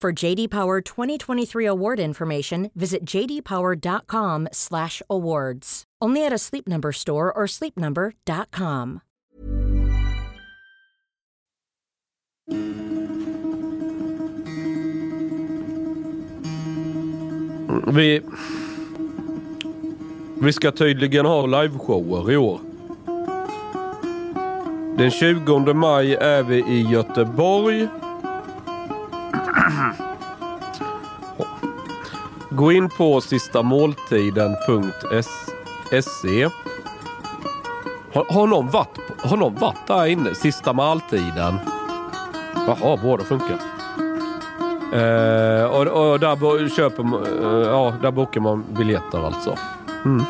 For JD Power 2023 award information, visit jdpower.com/awards. Only at a Sleep Number store or sleepnumber.com. Vi, vi ska tydligen ha liveshower i år. Den 20 maj är vi i Göteborg. Gå in på sistamåltiden.se. Har, har, någon varit, har någon varit där inne? Sista måltiden. Jaha, båda funkar. Eh, och, och där, köper, man- eh, ja, där bokar man biljetter alltså. Mm.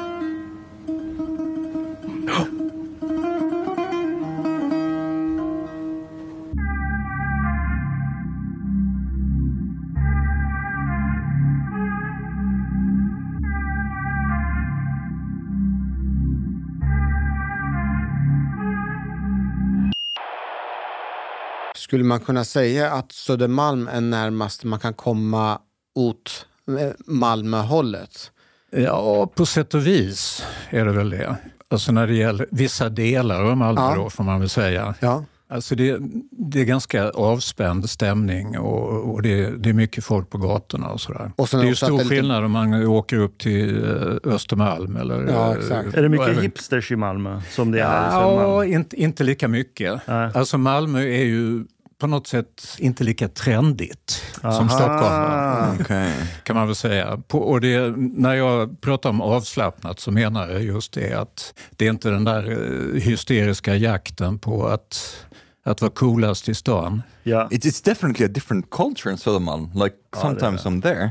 Skulle man kunna säga att Södermalm är närmast man kan komma åt eh, Malmöhållet? Ja, på sätt och vis är det väl det. Alltså när det gäller vissa delar av Malmö Ja. då, får man väl säga. Ja. Alltså det, det är ganska avspänd stämning och, och det, det är mycket folk på gatorna och sådär. Och det är ju stor är lite- skillnad om man åker upp till eh, Östermalm eller... Ja, eh, exakt. Är det mycket även- hipsters i Malmö som det är i Ja, Södermalm? inte, inte lika mycket. Nej. Alltså Malmö är ju på något sätt inte lika trendigt som Aha. Stockholm. Okej. kan man väl säga. På, och det, när jag pratar om avslappnat så menar jag just det att det är inte den där eh, hysteriska jakten på att, att vara coolast i stan. Ja. It's, it's definitely a different culture in Södermalm. Like sometimes I'm there,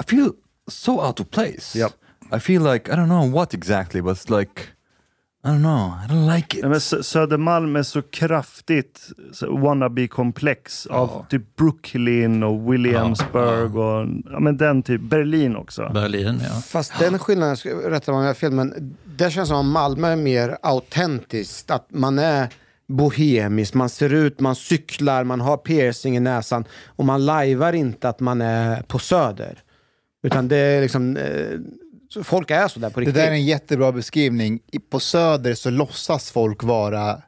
I feel so out of place. Yep. I feel like I don't know what exactly, but it's like I don't know. I don't like it. Nej, men Sö- Södermalm är så kraftigt så wannabe-komplex av typ Brooklyn och Williamsburg och ja, men den typ, Berlin också. Berlin, ja. Fast den skillnaden, ska- rätta mig om jag har fel, men det känns som att Malmö är mer autentiskt. Att man är bohemisk, man ser ut, man cyklar, man har piercing i näsan och man lajvar inte att man är på Söder. Utan det är liksom, eh, så folk är så där på Det riktigt. där är en jättebra beskrivning. I- På Söder så låtsas folk vara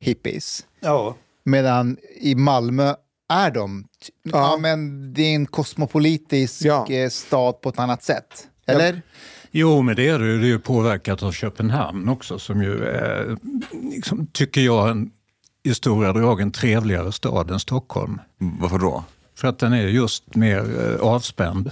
hippies. Ja. Medan i Malmö är de. Ja. Ja. men det är en kosmopolitisk Ja. eh, stad på ett annat sätt. Eller? Jo, men det är det. ju. Det är ju påverkat av Köpenhamn också som ju är, liksom, tycker jag, en, i stora drag en trevligare stad än Stockholm. Varför då? För att den är just mer eh, avspänd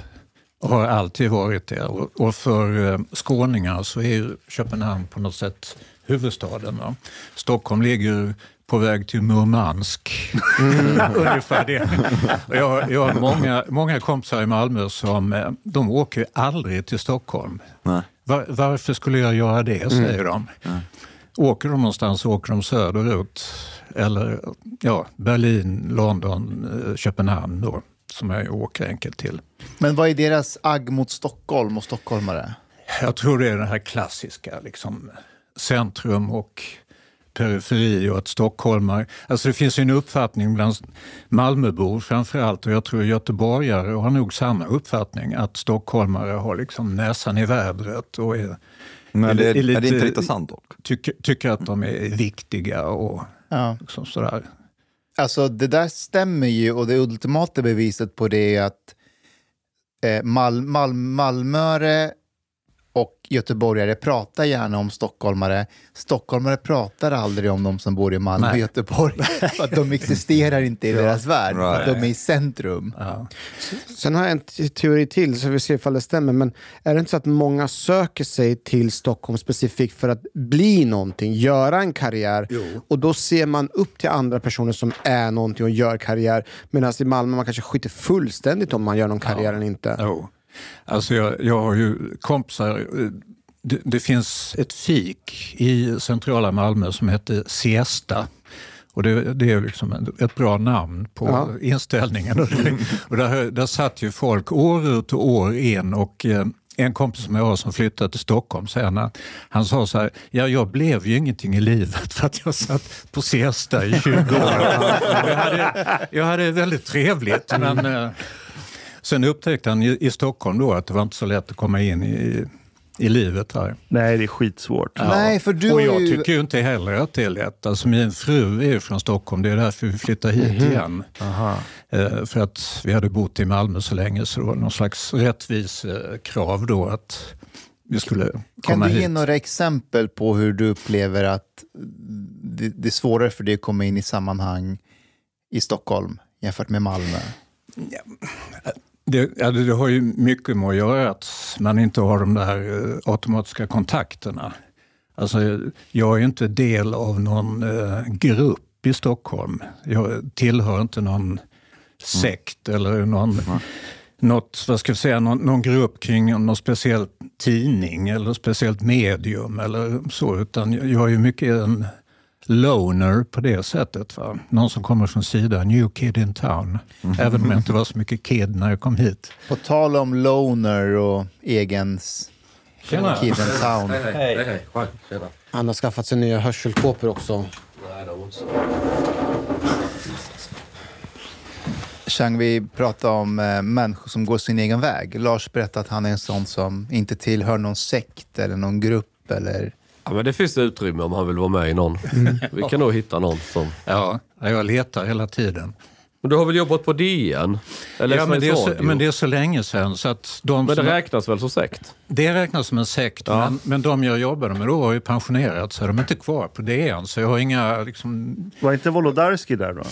har alltid varit det. Och, för eh, skåningar så är Köpenhamn på något sätt huvudstaden. Va? Stockholm ligger på väg till Murmansk. Ungefär det. Jag, har- jag har många, många kompisar i Malmö som eh, de åker aldrig till Stockholm. Var, varför skulle jag göra det, säger de. Åker de någonstans så åker de söderut. Eller ja, Berlin, London, eh, Köpenhamn. Då. Som jag åker enkelt till. Men vad är deras agg mot Stockholm och stockholmare? Jag tror det är det här klassiska, liksom, centrum och periferi och att stockholmare... Alltså det finns ju en uppfattning bland Malmöbor framförallt och jag tror göteborgare har nog samma uppfattning att stockholmare har liksom näsan i vädret och är, Men det, är är, lite- det inte lite sant dock? tycker, tycker att de är viktiga och Ja. liksom sådär. Alltså det där stämmer ju och det ultimata beviset på det är att eh, Mal, Mal, Malmöre och göteborgare pratar gärna om stockholmare. Stockholmare pratar aldrig om de som bor i Malmö och. Göteborg. För att de existerar inte i deras värld, för att de är i centrum. Ja. Sen har jag en te- teori till, så vi ser ifall det stämmer. Men är det inte så att många söker sig till Stockholm specifikt för att bli någonting, göra en karriär? Och då ser man upp till andra personer som är någonting och gör karriär. Medan i Malmö man kanske skiter fullständigt om man gör någon karriär eller inte. Jo. Alltså jag, jag har ju kompisar. Det, det finns ett fik i centrala Malmö som heter Siesta. Och det, det är liksom ett bra namn på Ja. inställningen. Och, det, och där, där satt ju folk år ut och år in och eh, en kompis som jag har som flyttade till Stockholm sen, han, han sa så här, ja jag blev ju ingenting i livet för att jag satt på siesta i 20 år. jag, hade, jag hade väldigt trevligt men eh, Sen upptäckte han i, i Stockholm då att det var inte så lätt att komma in i, i livet här. Nej, det är skitsvårt. Ja. Nej, för du och jag ju- tycker ju inte heller att det är lätt. Alltså min fru är ju från Stockholm, det är därför vi flyttade hit igen. Eh, för att vi hade bott i Malmö så länge så det var någon slags rättvis eh, krav då att vi skulle Kan komma du ge hit. några exempel på hur du upplever att det, det är svårare för dig att komma in i sammanhang i Stockholm jämfört med Malmö? Det, ja, det, har ju mycket med att göra att man inte har de där eh, automatiska kontakterna. Alltså, jag är inte del av någon eh, grupp i Stockholm. Jag tillhör inte någon sekt eller någon, något, vad ska jag säga, någon, någon grupp kring någon speciell tidning eller speciellt medium eller så. Utan jag är ju mycket en loner på det sättet. Va? Någon som kommer från sidan, new kid in town. Även om jag inte var så mycket kid när jag kom hit. På tal om loner och egens Tjena. kid in town. Hej, hej. hej. Tjena. Han har skaffat sig nya hörselkåpor också. Nej, de. Chang, vi pratar om eh, människor som går sin egen väg. Lars berättade att han är en sån som inte tillhör någon sekt eller någon grupp. Eller... Ja, men det finns utrymme om han vill vara med i någon. Vi kan nog hitta någon som... Ja, jag letar hela tiden. Men du har väl jobbat på DN? Eller ja, men, det så, men det är så länge sedan så att de Men det som, räknas väl som sekt? det räknas som en sekt. Ja. Men, men de jag jobbade med då har ju pensionerat så de är inte kvar på DN. Så jag har inga liksom, Var inte Wolodarski där då?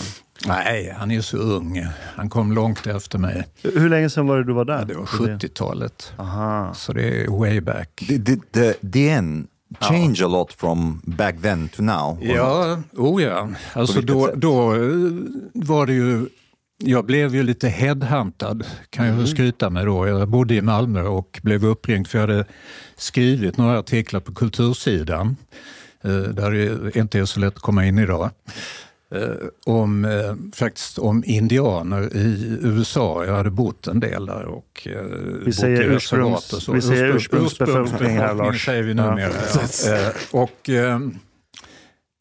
Nej, han är så ung. Han kom långt efter mig. Hur länge sedan var det du var där? Ja, det var 70-talet. Aha. Så det är way back. DN change a lot from back then to now? Ja, oh ja. Alltså då, då eh, var det ju... Jag blev ju lite headhuntad, kan jag väl skryta med då. Jag bodde i Malmö och blev uppringd för jag hade skrivit några artiklar på kultursidan, eh, där det inte är så lätt att komma in idag. Eh, om, eh, faktiskt om indianer i USA. Jag hade bott en del där och eh, bott säger i reservat och så. vi säger Ursprung- ursprungsbefolkning här, Lars. säger vi Ja. numera. Ja. Eh, och,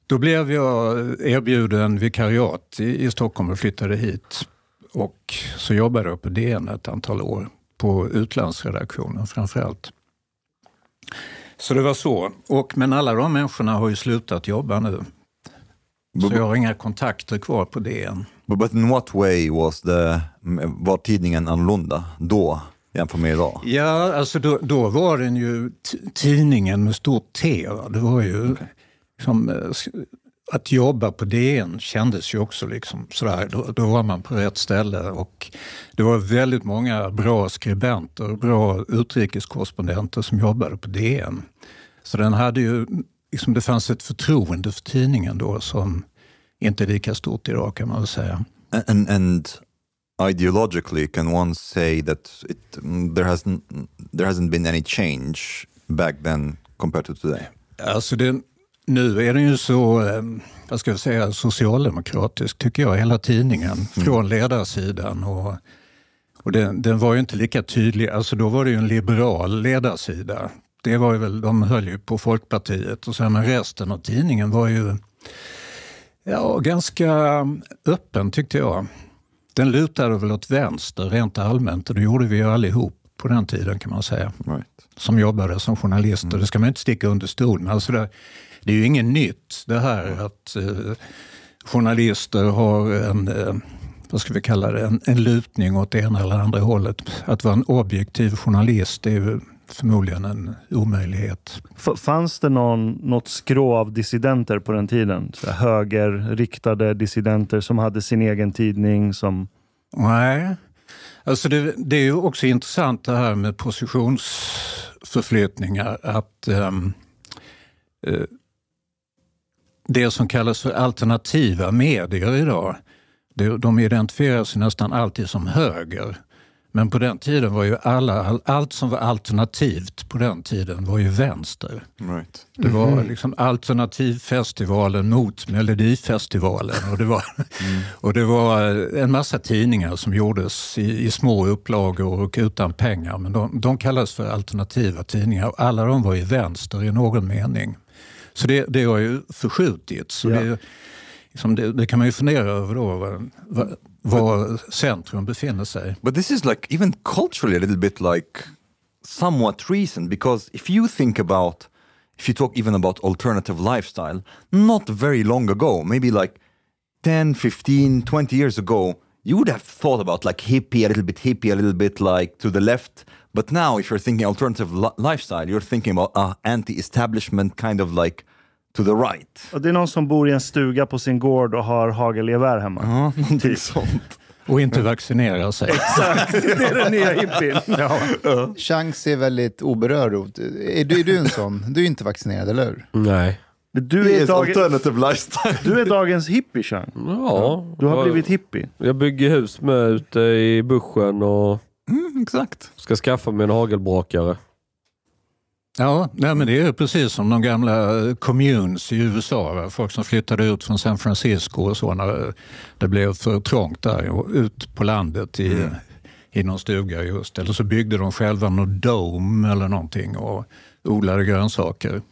då blev jag erbjuden vikariat i, i Stockholm och flyttade hit. Och så jobbade jag på DN ett antal år, på utlandsredaktionen framför allt. Så det var så. Och, men alla de människorna har ju slutat jobba nu. Så jag har inga kontakter kvar på DN. But, in what way was the, var tidningen annorlunda då jämfört med idag? Ja, alltså då, då var den ju tidningen med stort T. Det var ju som, eh, s- att jobba på DN kändes ju också liksom sådär. Då, då var man på rätt ställe och det var väldigt många bra skribenter och bra utrikeskorrespondenter som jobbade på DN. Så den hade ju, liksom, det fanns ett förtroende för tidningen då som inte är lika stort idag kan man väl säga. And, and ideologically, can one say that it, mm, there, hasn't, there hasn't been any change back then compared to today? Alltså det, nu är den ju så, eh, vad ska jag säga, socialdemokratisk tycker jag, hela tidningen. Från ledarsidan och Och den, den var ju inte lika tydlig. Alltså då var det ju en liberal ledarsida. Det var ju väl, de höll ju på Folkpartiet och sen men resten av tidningen var ju ja, ganska öppen tyckte jag. Den lutade väl åt vänster rent allmänt och det gjorde vi ju allihop på den tiden kan man säga. Right. Som jobbade som journalister. Det ska man inte sticka under stolen. Alltså det, det är ju inget nytt det här att eh, journalister har en, eh, vad ska vi kalla det, en, en lutning åt det ena eller andra hållet. Att vara en objektiv journalist är ju förmodligen en omöjlighet. F- fanns det någon, något skrå av dissidenter på den tiden? Så högerriktade dissidenter som hade sin egen tidning som... Nej, alltså det, det är ju också intressant det här med positionsförflyttningar. Att ehm, eh, det som kallas för alternativa medier idag, de identifierar sig nästan alltid som höger. Men på den tiden var ju alla, all, allt som var alternativt på den tiden var ju vänster. Right. Det var liksom alternativfestivalen mot Melodifestivalen. Och det, var, och det var en massa tidningar som gjordes i, i små upplagor och utan pengar. Men de, de kallas för alternativa tidningar och alla de var ju vänster i någon mening. Så det, det har ju förskjutits. Så Ja. det, liksom det, det kan man ju fundera över då, var, var, var centrum befinner sig. But this is like even culturally a little bit like somewhat recent because if you think about if you talk even about alternative lifestyle, not very long ago, maybe like 10, 15, 20 years ago, you would have thought about like hippie, a little bit hippie, a little bit like to the left. But now, if you're thinking alternative li- lifestyle, you're thinking about uh, anti-establishment, kind of like to the right. Och det är någon som bor i en stuga på sin gård och har hagelgevär hemma. Ja, någonting sånt. Och inte vaccinera sig. det är den nya hippien. Chang ser väldigt oberörd. Är du, är du en sån? Du är inte vaccinerad, eller hur? Nej. Du är, Yes, dag, alternative lifestyle. du är dagens hippie, Chang. Ja. Du har jag- blivit hippie. Jag bygger hus med ute i buschen och Mm, exakt. ska skaffa mig en hagelbrakare. Ja, nej, men det är precis som de gamla communes i USA. Folk som flyttade ut från San Francisco och så när det blev för trångt där ut på landet i, i någon stuga just. Eller så byggde de själva någon dome eller någonting och odlade grönsaker.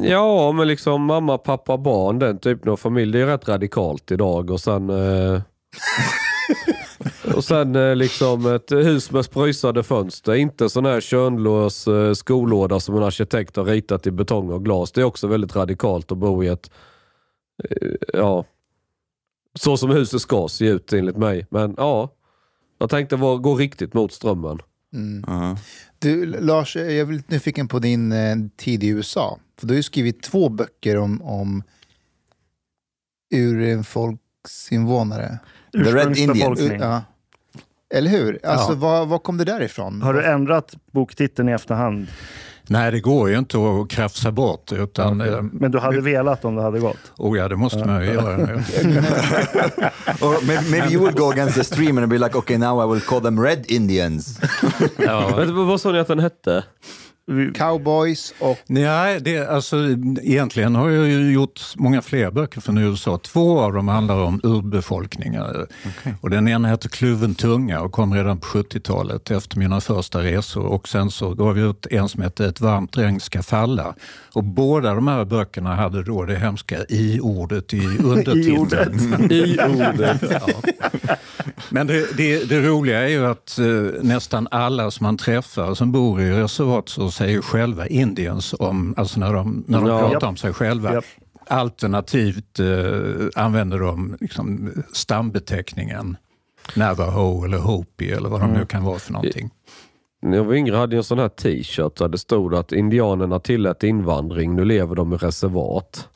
Ja, men liksom mamma, pappa, barn, den typen av familj. Det är rätt radikalt idag. Och sen, eh, och sen eh, liksom ett hus med spröjsade fönster. Inte sån här könlös eh, skolåda som en arkitekt har ritat i betong och glas. Det är också väldigt radikalt att bo i ett, eh, ja, så som huset ska se ut enligt mig. Men ja, jag tänkte gå riktigt mot strömmen. Mm. Uh-huh. Du, Lars, jag är lite nyfiken på din eh, tid i USA. För du har ju skrivit två böcker om, om urfolksinvånare. The Red Indians. Ursprungsbefolkning. Ja. Eller hur? Alltså, Ja. var, var kom det där ifrån? Har du ändrat boktiteln i efterhand? Nej, det går ju inte att krafsa bort. Utan, eh, Men du hade velat om det hade gått? oh ja, det måste man ju göra. Or maybe, maybe you would go against the stream and be like, okay, now I will call them Red Indians. Men, vad sa ni att den hette? Cowboys och... Nej, det, alltså, egentligen har jag ju gjort många fler böcker från USA. Två av dem handlar om urbefolkningar. Och den ena heter Kluven tunga och kom redan på 70-talet efter mina första resor. Och sen så gav vi ut en som hette Ett varmt regn ska falla. Och båda de här böckerna hade då det hemska i-ordet i undertiteln. I ordet. Men det, det, det roliga är ju att eh, nästan alla som man träffar som bor i reservat så säger själva Indiens om, alltså när de, när de Ja. pratar om sig själva. Japp. Alternativt eh, använder de liksom stambeteckningen Navajo eller Hopi eller vad de nu kan vara för någonting. När jag var yngre hade jag en sån här t-shirt där det stod att indianerna tillät invandring, nu lever de i reservat.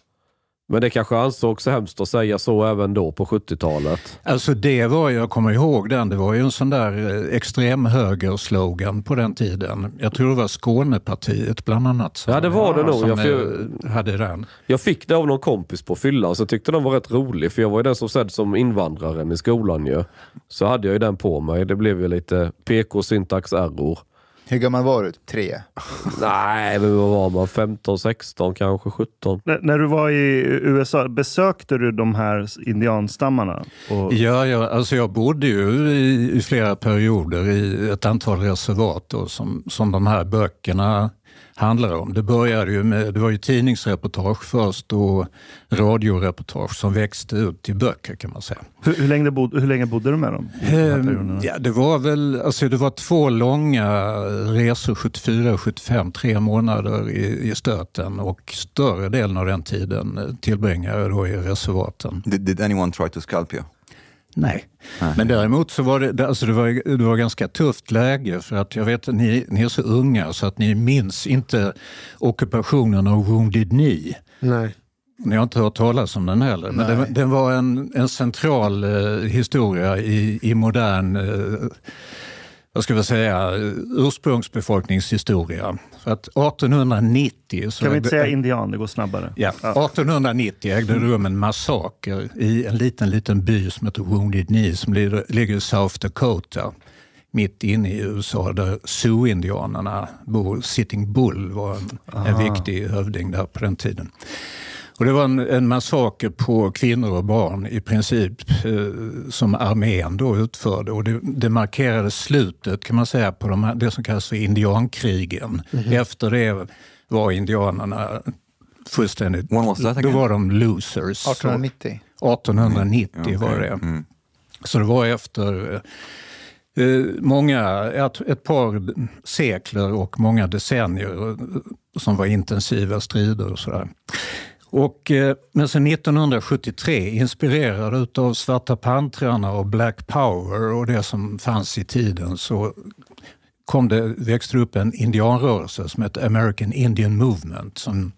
Men det kanske ansågs så hemskt att säga så även då på 70-talet. Alltså det var, jag kommer ihåg den, det var ju en sån där eh, extremhöger-slogan på den tiden. Jag tror det var Skånepartiet bland annat. Ja, det var det nog. Jag får- eh, hade den. Jag fick det av någon kompis på fyllan så tyckte de var rätt rolig för jag var ju den som sedd som invandraren i skolan ju. Så hade jag ju den på mig. Det blev ju lite PK syntax error. Hur gammal var du? Tre? Nej, men vad var man? 15, 16, kanske 17? N- när du var i USA, besökte du de här indianstammarna? Och, Ja, ja, alltså jag bodde ju i, i flera perioder i ett antal reservat då, som, som de här böckerna handlar om. Det började ju med, det var ju tidningsreportage först och radioreportage som växte ut till böcker kan man säga. hur, hur, länge bod, hur länge bodde du med dem? Ehm? Ja, det var väl alltså det var två långa resor, 74 och 75, tre månader i, i stöten och större delen av den tiden tillbringade jag då i reservaten. Did, did anyone try to scalp you? Nej. Men däremot så var det, alltså det, var, det var ganska tufft läge för att jag vet att ni, ni är så unga så att ni minns inte ockupationen av Wounded Knee. Nej. Ni har inte hört talas om den heller, men den, den var en, en central eh, historia i, i modern eh, vad ska vi säga, ursprungsbefolkningshistoria. För att 1890... Så Kan vi inte säga indian? Det går snabbare. Ja, 1890 ägde det rum en massaker i en liten, liten by som heter Wounded Knee som ligger, ligger i South Dakota. Mitt inne i USA där Sioux-indianerna bor. Sitting Bull var en, en viktig hövding där på den tiden. Och det var en, en massaker på kvinnor och barn i princip eh, som armén då utförde. Och det, det markerade slutet kan man säga på de här, det som kallas för indiankrigen. Efter det var indianerna fullständigt... When was that Då var de losers. 1890? 1890 var det. Mm. Så det var efter eh, många, ett, ett par sekler och många decennier eh, som var intensiva strider och sådär. Och, eh, men sen 1973, inspirerad av Svarta pantrarna och Black Power och det som fanns i tiden, så kom det, växte upp en indianrörelse som hette American Indian Movement som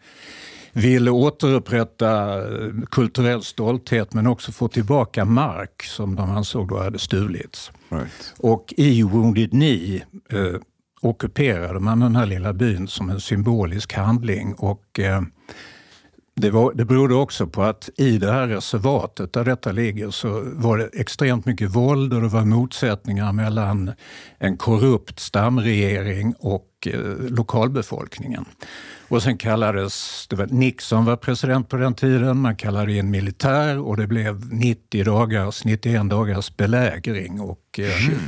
ville återupprätta eh, kulturell stolthet men också få tillbaka mark som de ansåg då hade stulits. Right. Och i Wounded Knee eh, ockuperade man den här lilla byn som en symbolisk handling. Och, eh, det, var, det berodde också på att i det här reservatet där detta ligger så var det extremt mycket våld och det var motsättningar mellan en korrupt stamregering och eh, lokalbefolkningen. Och sen kallades, det var Nixon var president på den tiden, man kallade in militär och det blev 90 dagars, 91 dagars belägring. Och, eh,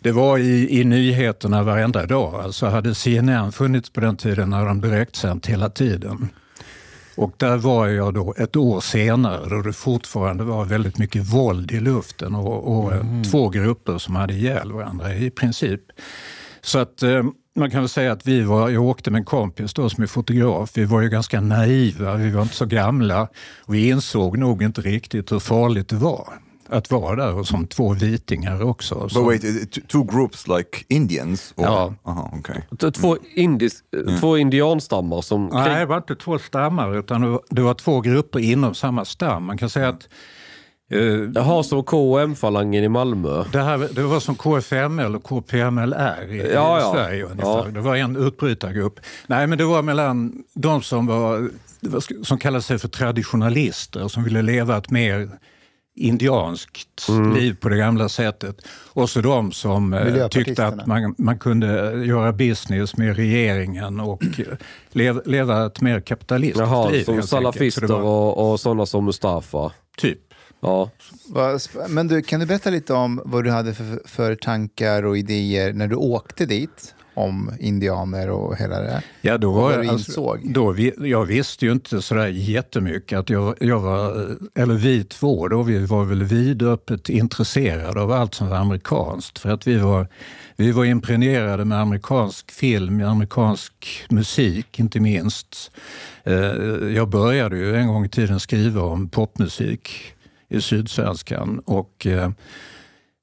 det var i, i nyheterna varenda dag. Alltså hade CNN funnits på den tiden när de direktsänt hela tiden. Och där var jag då ett år senare då det fortfarande var väldigt mycket våld i luften och, och eh, två grupper som hade ihjäl varandra i princip. Så att eh, man kan väl säga att vi var, jag åkte med en kompis då som är fotograf, vi var ju ganska naiva, vi var inte så gamla. Vi insåg nog inte riktigt hur farligt det var att vara där och som två vitingar också. But Så- wait, two groups like Indians? Or? Ja. Aha, okay. Två, indis, två indianstammar som... Nej, det var inte två stammar utan det var, det två grupper inom samma stam. Man kan säga att eh, Jaha, som KM-falangen i Malmö. det, här, det var som KFML och KPMLR i, Ja, i ja. Sverige ungefär. Ja. Det var en utbrytargrupp. Nej, men det var mellan de som, var, det var- som kallade sig för traditionalister som ville leva ett mer indianskt Mm. liv på det gamla sättet. Och så de som eh, tyckte att man, man kunde göra business med regeringen och eh, leva, ett mer kapitalistiskt Jaha, liv. som salafister var och, och sådana som Mustafa. Typ. Ja. Men du, kan du berätta lite om vad du hade för, för tankar och idéer när du åkte dit? Om indianer och hela det där. Ja, då var jag, insåg? då vi, jag visste ju inte sådär jättemycket. Att jag, jag var, eller vi två, då, vi var väl vidöppet intresserade av allt som var amerikanskt. För att vi var, vi var impregnerade med amerikansk film, amerikansk musik inte minst. Eh, Jag började ju en gång i tiden skriva om popmusik i Sydsvenskan. Och,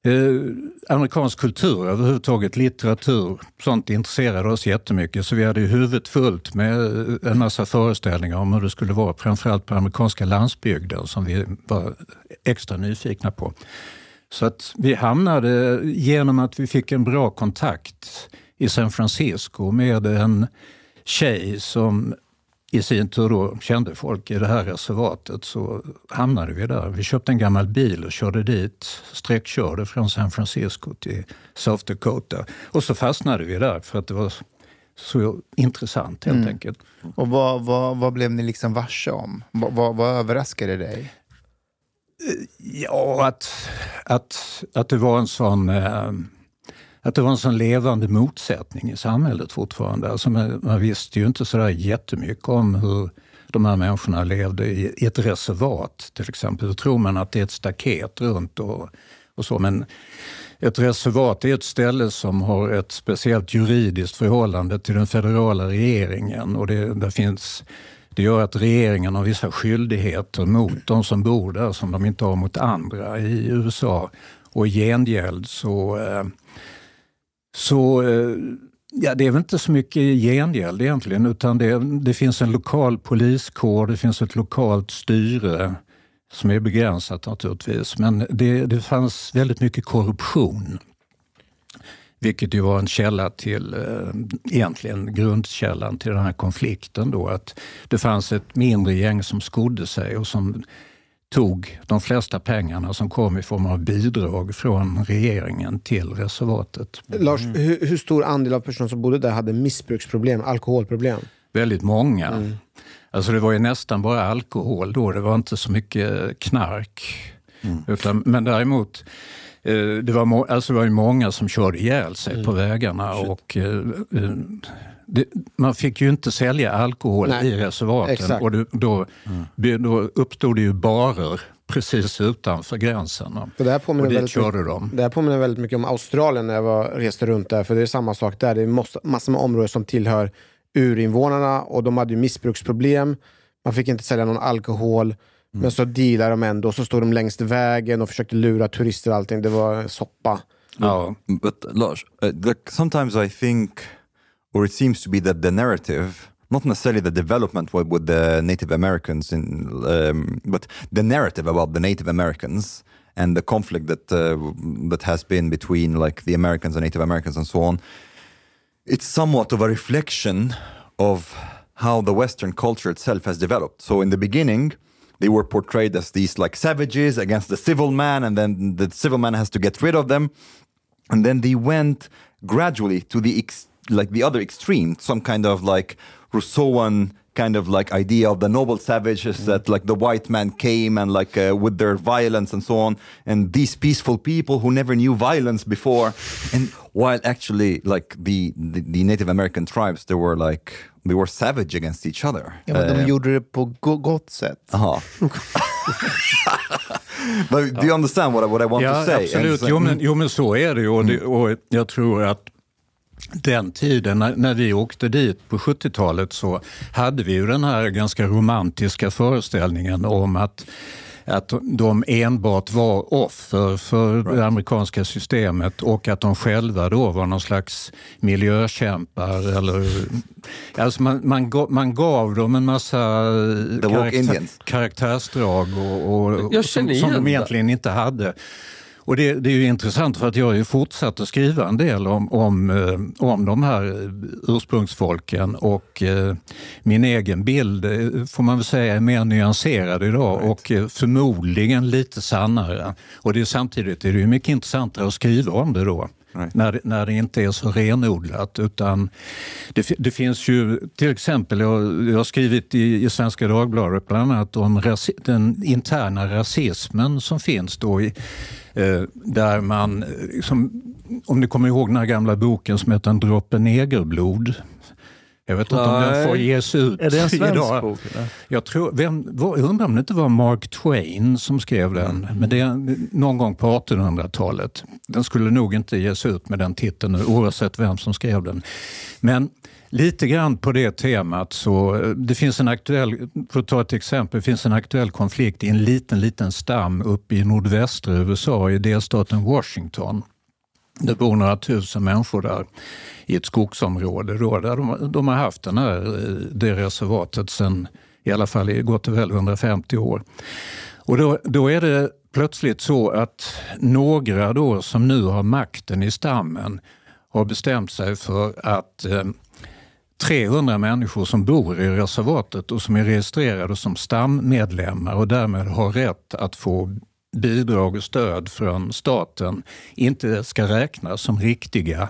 eh, amerikansk kultur överhuvudtaget, litteratur, sånt intresserade oss jättemycket. Så vi hade ju huvudet fullt med eh, en massa föreställningar om hur det skulle vara, framförallt på amerikanska landsbygden som vi var extra nyfikna på. Så att vi hamnade, genom att vi fick en bra kontakt i San Francisco med en tjej som i sin tur då kände folk i det här reservatet så hamnade vi där. Vi köpte en gammal bil och körde dit, sträckkörde från San Francisco till South Dakota. Och så fastnade vi där för att det var så intressant helt enkelt. Och vad, vad, vad blev ni liksom varse om? Vad, vad, vad överraskade dig? Ja, att, att, att det var en sån eh, att det var en sån levande motsättning i samhället fortfarande. Alltså man, man visste ju inte sådär jättemycket om hur de här människorna levde i, i ett reservat till exempel. Då tror man att det är ett staket runt och, och så. Men ett reservat är ett ställe som har ett speciellt juridiskt förhållande till den federala regeringen. Och det, där finns, det gör att regeringen har vissa skyldigheter mot de som bor där som de inte har mot andra i USA. Och i gengäld så eh, så eh, ja, det är väl inte så mycket gengäld egentligen utan det, det finns en lokal poliskår, det finns ett lokalt styre som är begränsat naturligtvis. Men det, det fanns väldigt mycket korruption. Vilket ju var en källa till, eh, egentligen grundkällan till den här konflikten. Då, att det fanns ett mindre gäng som skodde sig och som tog de flesta pengarna som kom i form av bidrag från regeringen till reservatet. Lars, hur, hur stor andel av personer som bodde där hade missbruksproblem, alkoholproblem? Väldigt många. Alltså det var ju nästan bara alkohol då, det var inte så mycket knark. Utan, men däremot, eh, det var, alltså det var ju många som körde ihjäl sig på vägarna. och eh, eh, det, Man fick ju inte sälja alkohol Nej, i reservaten exakt. och det, då, då uppstod det ju barer precis utanför gränsen. Det här påminner Och dit väldigt körde de. Det här påminner väldigt mycket om Australien när jag var, reste runt där. För det är samma sak där. Det är måste, massor med områden som tillhör urinvånarna och de hade ju missbruksproblem. Man fick inte sälja någon alkohol. Men så dealade de ändå. Så stod de längst vägen och försökte lura turister och allting. Det var soppa. Ja. But Lars, uh, like, sometimes I think, or it seems to be that the narrative, not necessarily the development with, the Native Americans, in, um, but the narrative about the Native Americans and the conflict that uh, that has been between like the Americans and Native Americans and so on. It's somewhat of a reflection of how the Western culture itself has developed. So in the beginning, they were portrayed as these like savages against the civil man, and then the civil man has to get rid of them and then they went gradually to the ex- like the other extreme some kind of like rousseauan kind of like idea of the noble savages that like the white man came and like uh, with their violence and so on and these peaceful people who never knew violence before and while actually like the the, the native american tribes they were like they were savage against each other Ja, men de Uh, gjorde det på go- gott sätt. aha. but do you understand what I, what I want Ja, to say And absolut. it's like- Jo men, jo, men så är det ju. Och, det, och jag tror att den tiden, när, när vi åkte dit på 70-talet så hade vi ju den här ganska romantiska föreställningen om att att de enbart var offer för det amerikanska systemet och att de själva då var någon slags miljökämpar. Eller, alltså man, man, gav, man gav dem en massa Indians. karaktärsdrag och, och, som, som de egentligen inte hade. Och det, det är ju intressant för att jag har ju fortsatt att skriva en del om, om, eh, om de här ursprungsfolken och eh, min egen bild eh, får man väl säga är mer nyanserad idag och eh, förmodligen lite sannare. Och det är samtidigt är det ju mycket intressantare att skriva om det då. Right. När, när det inte är så renodlat. Utan det, det finns ju till exempel, jag, jag har skrivit i, i Svenska Dagbladet bland annat om rasi, den interna rasismen som finns då i, där man, eh, liksom, om ni kommer ihåg den här gamla boken som heter En droppe negerblod. Jag vet inte om den får ges ut Är det en svensk idag. bok? Eller? Jag, tror, vem, var, jag undrar om det inte var Mark Twain som skrev den, men det är någon gång på 1800-talet. Den skulle nog inte ges ut med den titeln oavsett vem som skrev den. Men lite grann på det temat så eh, det finns en aktuell, för att ta ett exempel, det finns en aktuell konflikt i en liten, liten stam uppe i nordvästra USA i delstaten Washington. Det bor några tusen människor där i ett skogsområde då, där de, de har haft den här, eh, det reservatet sedan i alla fall i gott och väl 150 år. Och då, då är det plötsligt så att några då som nu har makten i stammen har bestämt sig för att eh, 300 människor som bor i reservatet och som är registrerade som stammedlemmar och därmed har rätt att få bidrag och stöd från staten inte ska räknas som riktiga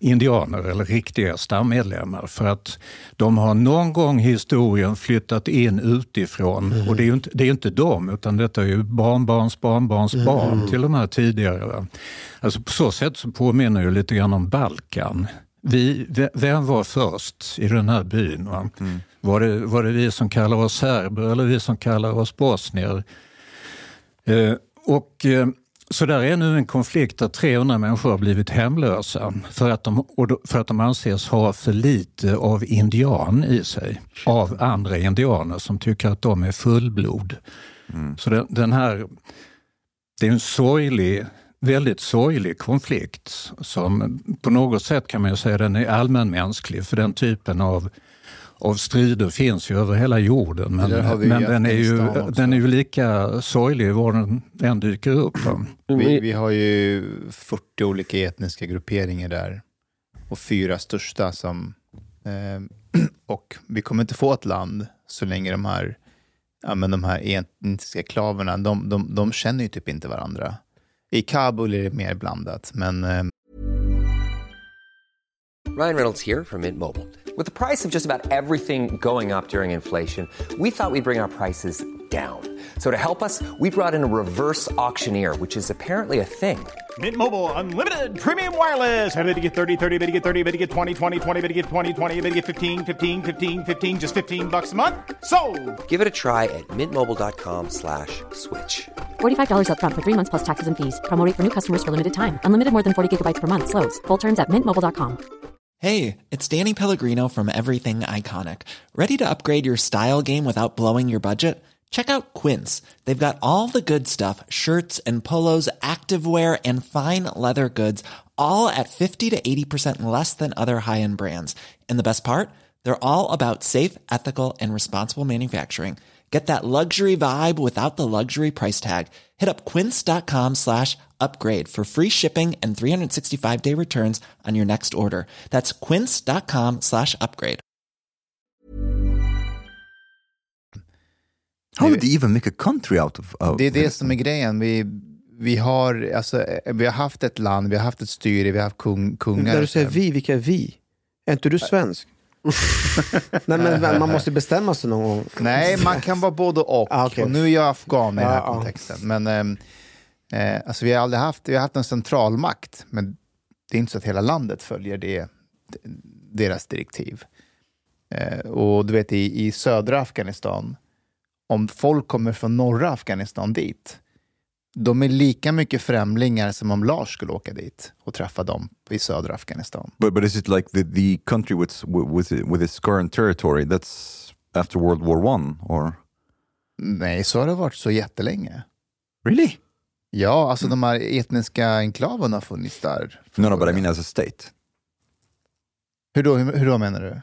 indianer eller riktiga stammedlemmar. För att de har någon gång i historien flyttat in utifrån. Och det är ju inte, det är inte de, utan detta är ju barnbarns barnbarns barn till de här tidigare. Alltså på så sätt så påminner det lite grann om Balkan. Vi, ve- vem var först i den här byn? Va? Var, det, var det vi som kallar oss serber eller vi som kallar oss bosnier? Eh, och, eh, så där är nu en konflikt där 300 människor har blivit hemlösa för att, de, för att de anses ha för lite av indian i sig. Av andra indianer som tycker att de är fullblod. Så den, den här, det är en sorglig, väldigt sorglig konflikt som på något sätt kan man ju säga den är allmänmänsklig för den typen av av strider finns ju över hela jorden men, men den, är ju, den är ju lika sorglig var den än dyker upp. va. Vi, vi har ju 40 olika etniska grupperingar där och fyra största som... Eh, och vi kommer inte få ett land så länge de här, ja, men de här etniska klaverna, de, de, de känner ju typ inte varandra. I Kabul är det mer blandat, men eh, Ryan Reynolds here from Mint Mobile. With the price of just about everything going up during inflation, we thought we'd bring our prices down. So to help us, we brought in a reverse auctioneer, which is apparently a thing. Mint Mobile unlimited premium wireless. Ready to get 30, 30, bit to get 30, bit to get 20, 20, 20, bit to get 20, 20, bit to get 15, 15, 15, 15 just 15 bucks a month. So, Give it a try at mintmobile.com slash switch. $45 upfront for three months plus taxes and fees. Promo for new customers for limited time. Unlimited more than 40 gigabytes per month. Slows. Full terms at mintmobile.com. Hey, it's Danny Pellegrino from Everything Iconic. Ready to upgrade your style game without blowing your budget? Check out Quince. They've got all the good stuff shirts and polos, activewear, and fine leather goods, all at 50 to 80% less than other high end brands. And the best part? They're all about safe, ethical, and responsible manufacturing. Get that luxury vibe without the luxury price tag. Hit up quince.com slash upgrade for free shipping and 365 day returns on your next order. That's quince.com slash upgrade. How did they even make a country out of, of det är det som är grejen. Vi, vi, har, alltså, eh, vi har haft ett land, vi har haft ett styre, vi har haft kung, kungar. När du säger vi, vilka är vi? Är inte du svensk? Nej, men man måste bestämma sig någon gång. Nej, man kan vara både och. Ah, okej. Och nu är jag afghan i den här ja. kontexten. Men ehm, eh, alltså, vi har aldrig haft, vi har haft en centralmakt, men det är inte så att hela landet följer det, deras direktiv. Eh, och du vet, i, i södra Afghanistan, om folk kommer från norra Afghanistan dit, de är lika mycket främlingar som om Lars skulle åka dit och träffa dem i södra Afghanistan. But, but is it like the, the country with, with, with its current territory that's after World War One? Or? Nej, så har det varit så jättelänge. Really? Ja, alltså de här etniska enklaverna har funnits där. No, no, but I mean as a state. Hur då, hur, hur då menar du?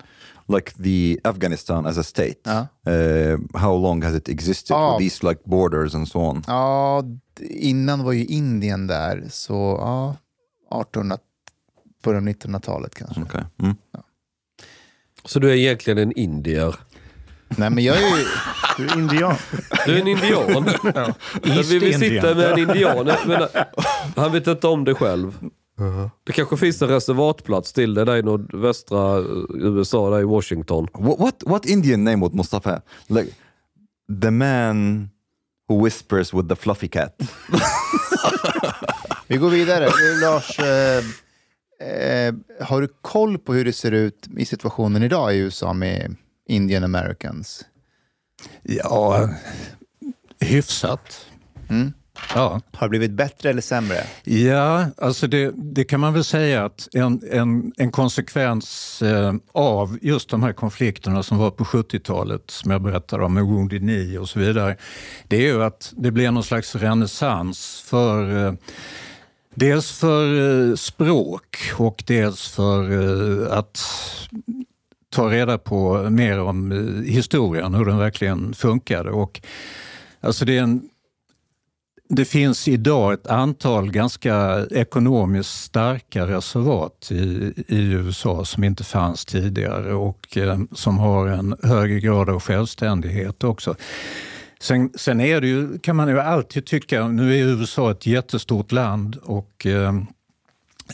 Like the Afghanistan as a state. Ja. Uh, how long has it existed? With these like borders and so on? Ja, innan var ju Indien där, så ja, 1800, början av 1900-talet kanske. Okay. Mm. Så du är egentligen en indier? Nej, men jag är ju... Du är indian. Du är en indian. vi, vi sitter med en indian. Menar, han vet inte om det själv. Det kanske finns en reservatplats till det där i nordvästra eh, USA, där i Washington. What, what what Indian name would Mustafa have? Like the man who whispers with the fluffy cat. Vi går vidare. Lars, eh, eh, har du koll på hur det ser ut i situationen idag i USA med Indian Americans? Ja, hyfsat. Mm. Ja. Har det blivit bättre eller sämre? Ja, alltså det, det kan man väl säga att en, en, en konsekvens eh, av just de här konflikterna som var på 70-talet, som jag berättade om med Wounded Knee och så vidare, det är ju att det blir någon slags renässans för eh, Dels för eh, språk och dels för att ta reda på mer om historien, hur den verkligen funkade. Och, alltså det är en det finns idag ett antal ganska ekonomiskt starka reservat i, i USA som inte fanns tidigare och eh, som har en högre grad av självständighet också. Sen, sen är det ju, kan man ju alltid tycka, nu är USA ett jättestort land och eh,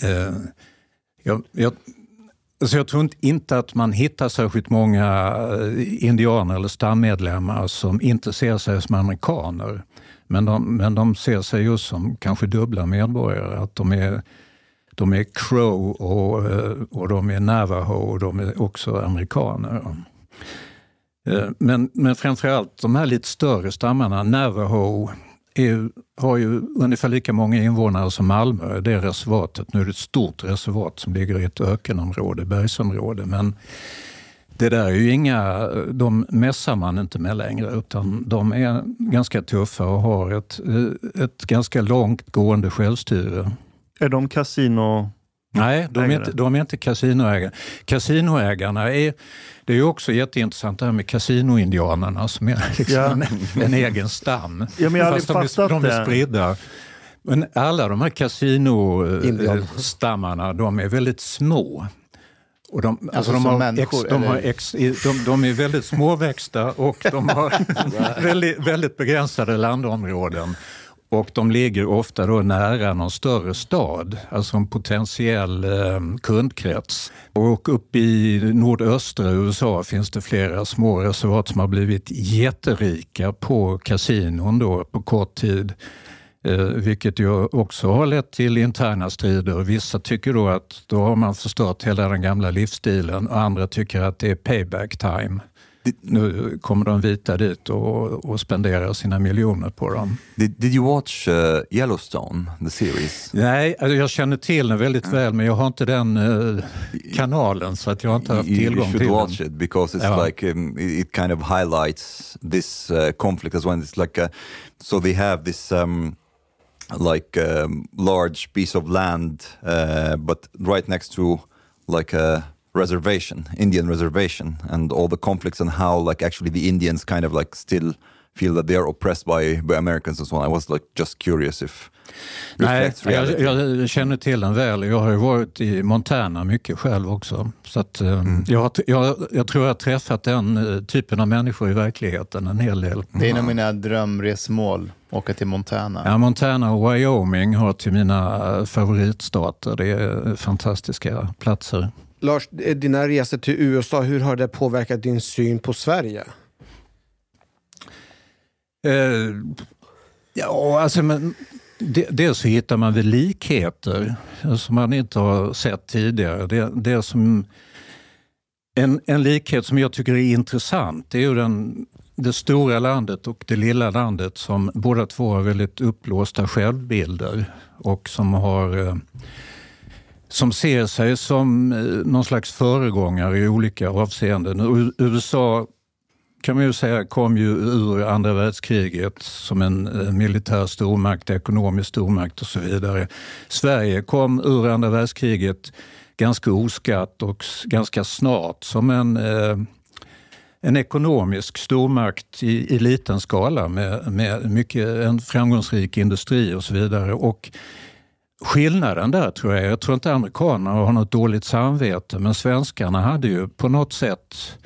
eh, jag, jag, alltså jag tror inte, inte att man hittar särskilt många eh, indianer eller stammedlemmar som inte ser sig som amerikaner. Men de, men de ser sig just som kanske dubbla medborgare. Att de är, de är crow och, eh, och de är navajo och de är också amerikaner. Eh, men, men framförallt de här lite större stammarna, navajo, är, har ju ungefär lika många invånare som Malmö, det reservatet. Nu är det ett stort reservat som ligger i ett ökenområde, bergsområde. Men det där är ju inga, de mässar man inte med längre utan de är ganska tuffa och har ett, ett ganska långt gående självstyre. Är de kasino... Nej, de är, inte, de är inte kasinoägare. Kasinoägarna är, det är ju också jätteintressant det här med kasinoindianerna som är liksom Ja. en, en egen stam. Ja, men jag Fast de är, de är spridda. Men alla de här kasinostammarna, de är väldigt små. Och de, alltså Alltså de, har människor, ex, de, har ex, de, de är väldigt småväxta och de har väldigt, väldigt begränsade landområden. Och de ligger ofta då nära någon större stad, alltså en potentiell eh, kundkrets. Och uppe i nordöstra USA finns det flera små reservat som har blivit jätterika på kasinon då på kort tid. Eh, vilket ju också har lett till interna strider. Vissa tycker då att då har man förstört hela den gamla livsstilen och andra tycker att det är payback time. Nu kommer de vita dit och, och spenderar sina miljoner på dem. Did, did you watch uh, Yellowstone, the series? Nej, alltså jag känner till den väldigt väl men jag har inte den eh, kanalen så att jag har inte haft you, you tillgång should till watch den. it because it's Ja. like um, it it kind of highlights this uh, conflict as well. It's like a, so they have this um, like um, large piece of land, uh, but right next to like a reservation, Indian reservation, and all the conflicts and how like actually the Indians kind of like still feel that they are oppressed by, by Americans and so on. I was like just curious if Nej, jag, jag känner till den väl. Jag har ju varit i Montana mycket själv också. Så att, eh, Mm. jag, jag, jag tror jag har träffat den eh, typen av människor i verkligheten en hel del. Det är en av mina drömresmål, åka till Montana. Ja, Montana och Wyoming har till mina eh, favoritstater. Det är fantastiska platser. Lars, dina resor till USA, hur har det påverkat din syn på Sverige? Eh, ja, alltså, men, de, dels så hittar man väl likheter som man inte har sett tidigare. Det, det som, en, en likhet som jag tycker är intressant det är ju den, det stora landet och det lilla landet som båda två har väldigt uppblåsta självbilder och som har eh, som ser sig som eh, någon slags föregångare i olika avseenden. USA kan man ju säga kom ju ur andra världskriget som en militär stormakt, ekonomisk stormakt och så vidare. Sverige kom ur andra världskriget ganska oskatt och ganska snart som en, eh, en ekonomisk stormakt i, i liten skala med, med mycket, en framgångsrik industri och så vidare. Och Skillnaden där tror jag, jag tror inte amerikanerna har något dåligt samvete, men svenskarna hade ju på något sätt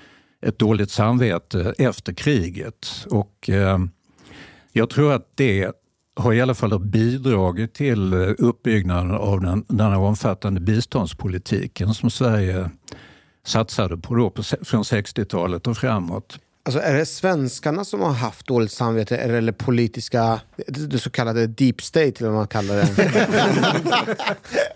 ett dåligt samvete efter kriget. Och eh, jag tror att det har i alla fall bidragit till uppbyggnaden av den, den här omfattande biståndspolitiken som Sverige satsade på då på, från 60-talet och framåt. Alltså är det svenskarna som har haft dåligt samvete eller politiska, det så kallade deep state eller vad man kallar det?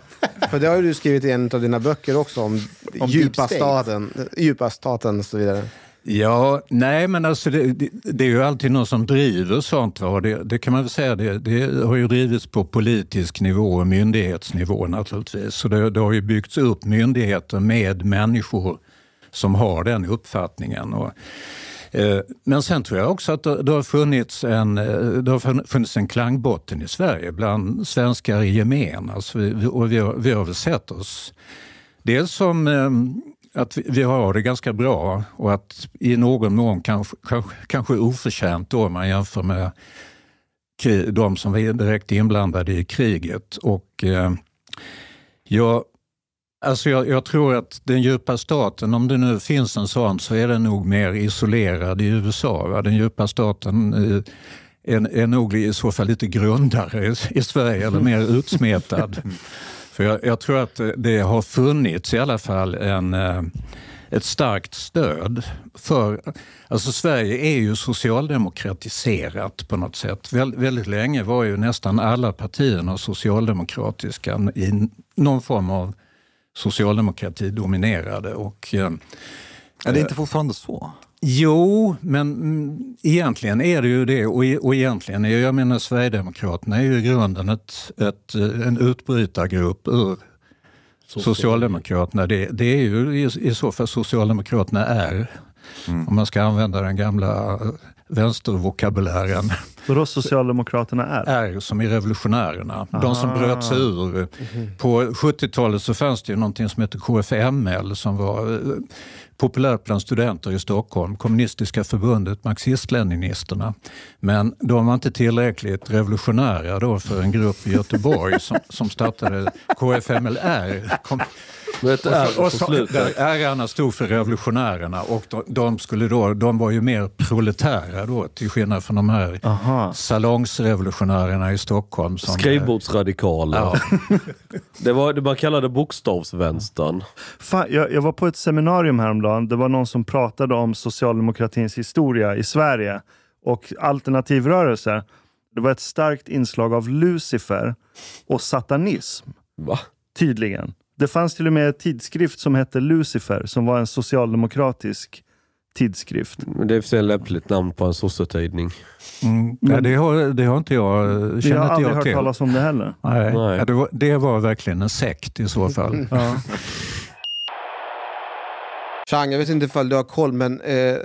För det har ju du skrivit i en av dina böcker också om, Om djupa, staten, djupa staten och så vidare. Ja, nej men alltså det, det, det är ju alltid någon som driver sånt. Va? Det, det kan man väl säga, det, det har ju drivits på politisk nivå och myndighetsnivå naturligtvis. Så det, det har ju byggts upp myndigheter med människor som har den uppfattningen. Och, Eh, men sen tror jag också att det, har funnits en, eh, det har funnits en klangbotten i Sverige bland svenskar i gemen. Alltså vi, och vi, har, vi har väl sett oss Dels som eh, att vi- har det ganska bra och att i någon mån kanske, kanske, kanske oförtjänt då om man jämför med de som var direkt inblandade i kriget. Och eh, jag, alltså jag, jag tror att den djupa staten, om det nu finns en sån, så är den nog mer isolerad i USA. Va? Den djupa staten eh, är, är nog i så fall lite grundare i, i Sverige, eller mer utsmetad. För jag, jag tror att det har funnits i alla fall en, eh, ett starkt stöd för... Alltså Sverige är ju socialdemokratiserat på något sätt. Väl, väldigt länge var ju nästan alla partierna socialdemokratiska i någon form av socialdemokrati dominerade. Och, eh, Är det inte fortfarande så? Jo, men mm, egentligen är det ju det. Och, e- och egentligen är jag menar Sverigedemokraterna är ju i grunden ett, ett, eh, en utbrytargrupp ur Socialdemokraterna. Det, det är ju i, i så fall Socialdemokraterna är, om man ska använda den gamla eh, vänstervokabulären. Vadå Socialdemokraterna är? Är som i revolutionärerna. De som Aha. bröt sig ur. På 70-talet så fanns det ju någonting som heter KFML som var eh, populärt bland studenter i Stockholm. Kommunistiska förbundet, marxist-leninisterna. Men de var inte tillräckligt revolutionära då för en grupp i Göteborg som, som startade KFMLR. Kom, Med ett R och så, slutet. där R'arna stod för revolutionärerna och de, de, skulle då, de var ju mer proletära då till skillnad från de här salongsrevolutionärerna i Stockholm. Som, Skrivbordsradikaler. Ja. Det var det man kallade bokstavsvänstern. Fan, jag, jag var på ett seminarium häromdagen. Det var någon som pratade om socialdemokratins historia i Sverige och alternativrörelser. Det var ett starkt inslag av Lucifer och satanism. Va? Tydligen. Det fanns till och med en tidskrift som hette Lucifer som var en socialdemokratisk tidskrift. Men det är för sig ett lämpligt namn på en sossetidning. Mm, nej, det, har, det har inte jag, känner har inte aldrig jag hört till. talas om det heller. Nej, Nej. Ja, det, var, det var verkligen en sekt i så fall. Ja. Chang, jag vet inte ifall du har koll, men eh,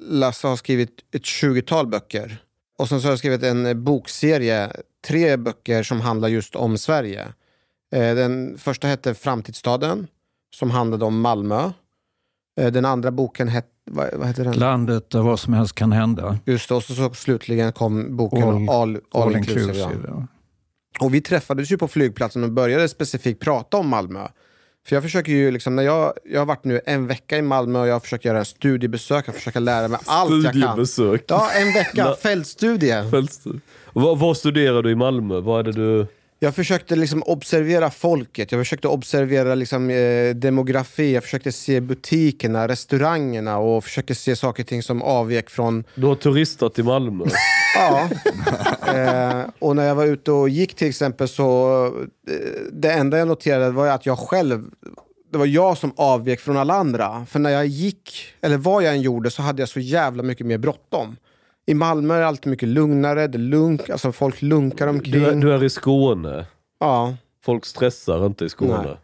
Lasse har skrivit ett 20-tal böcker. Och sen så har jag skrivit en eh, bokserie, tre böcker som handlar just om Sverige. Eh, den första hette Framtidsstaden, som handlade om Malmö. Eh, den andra boken hette, vad, vad heter den? Landet där vad som helst kan hända. Just det, och så, så slutligen kom boken All- All, all, all Inclusive. inclusive, ja. Och vi träffades ju på flygplatsen och började specifikt prata om Malmö. För jag försöker ju liksom, när jag, jag har varit nu en vecka i Malmö och jag har försökt göra en studiebesök, jag försöker lära mig allt jag kan. Studiebesök. Ja, en vecka, fältstudie. Fältstudie. Vad, vad studerar du i Malmö? Vad är det du... Jag försökte liksom observera folket, jag försökte observera liksom, eh, demografi, jag försökte se butikerna, restaurangerna och försökte se saker och ting som avvek från Du har turistat i Malmö. Ja. eh, och när jag var ute och gick till exempel så, eh, det enda jag noterade var att jag själv, det var jag som avvek från alla andra. För när jag gick, eller vad jag än gjorde, så hade jag så jävla mycket mer bråttom. I Malmö är det alltid mycket lugnare, det lunk, alltså folk lunkar omkring. Du är, du är i Skåne. Ja, Folk stressar inte i Skåne. Nej.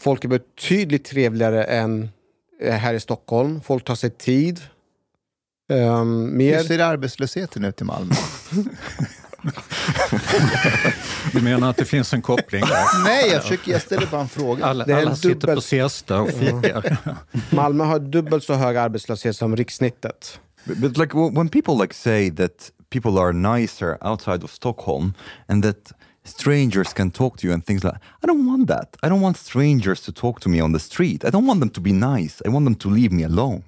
folk är betydligt trevligare än eh, här i Stockholm. Folk tar sig tid. Um, Hur mer... ser arbetslösheten ut i Malmö? Du menar att det finns en koppling där? Nej, jag, försöker, jag ställer bara en fråga. Alla, Det är alla sitter dubbel- på siesta och fikar. Malmö har dubbelt så hög arbetslöshet som rikssnittet. But, but like when people like say that people are nicer outside of Stockholm and that strangers can talk to you and things like I don't want that. I don't want strangers to talk to me on the street. I don't want them to be nice. I want them to leave me alone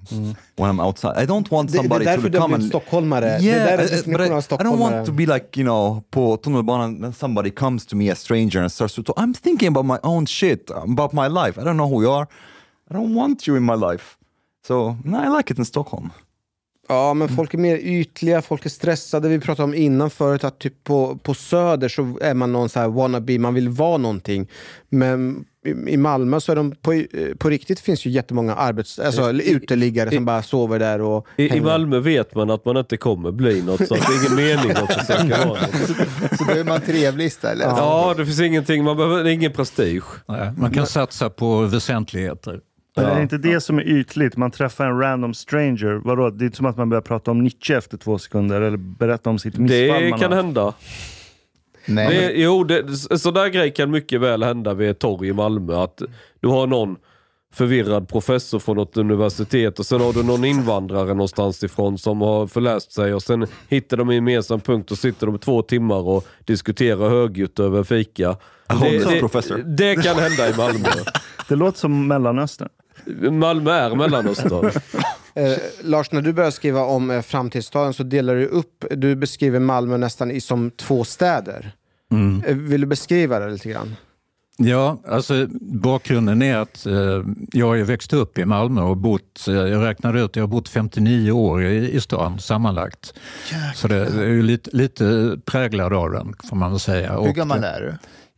when I'm outside. I don't want Det, det är somebody därför to come and stockholmare. det Yeah, där är uh, uh, I, definitionen av I don't want to be like, you know, på tunnelbanan when somebody comes to me, a stranger, and starts to talk. I'm thinking about my own shit, about my life. I don't know who you are. I don't want you in my life. So, no, I like it in Stockholm. Ja, men folk är mer ytliga, folk är stressade. Vi pratade om innan förut att typ på, på Söder så är man någon så här wannabe, man vill vara någonting. Men i, i Malmö så är de på, eh, på riktigt finns ju jättemånga arbets, alltså, uteliggare som bara sover där och I, I. Malmö vet man att man inte kommer bli något, så att det är ingen mening att försöka vara något. Så då är man trevlig istället. Ja, det finns ingenting, man behöver, det är ingen prestige. Nej, man kan satsa på väsentligheter. Men är det inte det som är ytligt? Man träffar en random stranger. Vadå? Det är inte som att man börjar prata om Nietzsche efter två sekunder eller berätta om sitt missfall Det man kan har. hända. Nej, Det, jo, det, sådär grej kan mycket väl hända vid ett torg i Malmö. Att du har någon förvirrad professor från något universitet och sen har du någon invandrare någonstans ifrån som har förläst sig och sen hittar de en gemensam punkt och sitter de två timmar och diskuterar högljutt över fika. Det, det, professor. det kan hända i Malmö. Det låter som Mellanöstern. Malmö är Mellanöstern. Eh, Lars, när du började skriva om eh, framtidsstaden så delar du upp, du beskriver Malmö nästan i, som två städer. Mm. Eh, vill du beskriva det lite grann? Ja, alltså bakgrunden är att eh, jag har växt upp i Malmö och bott, eh, jag räknade ut, jag har bott 59 år i, i stan sammanlagt. Så det, det är ju lite, lite präglad av den får man väl säga. Hur gammal det- är du?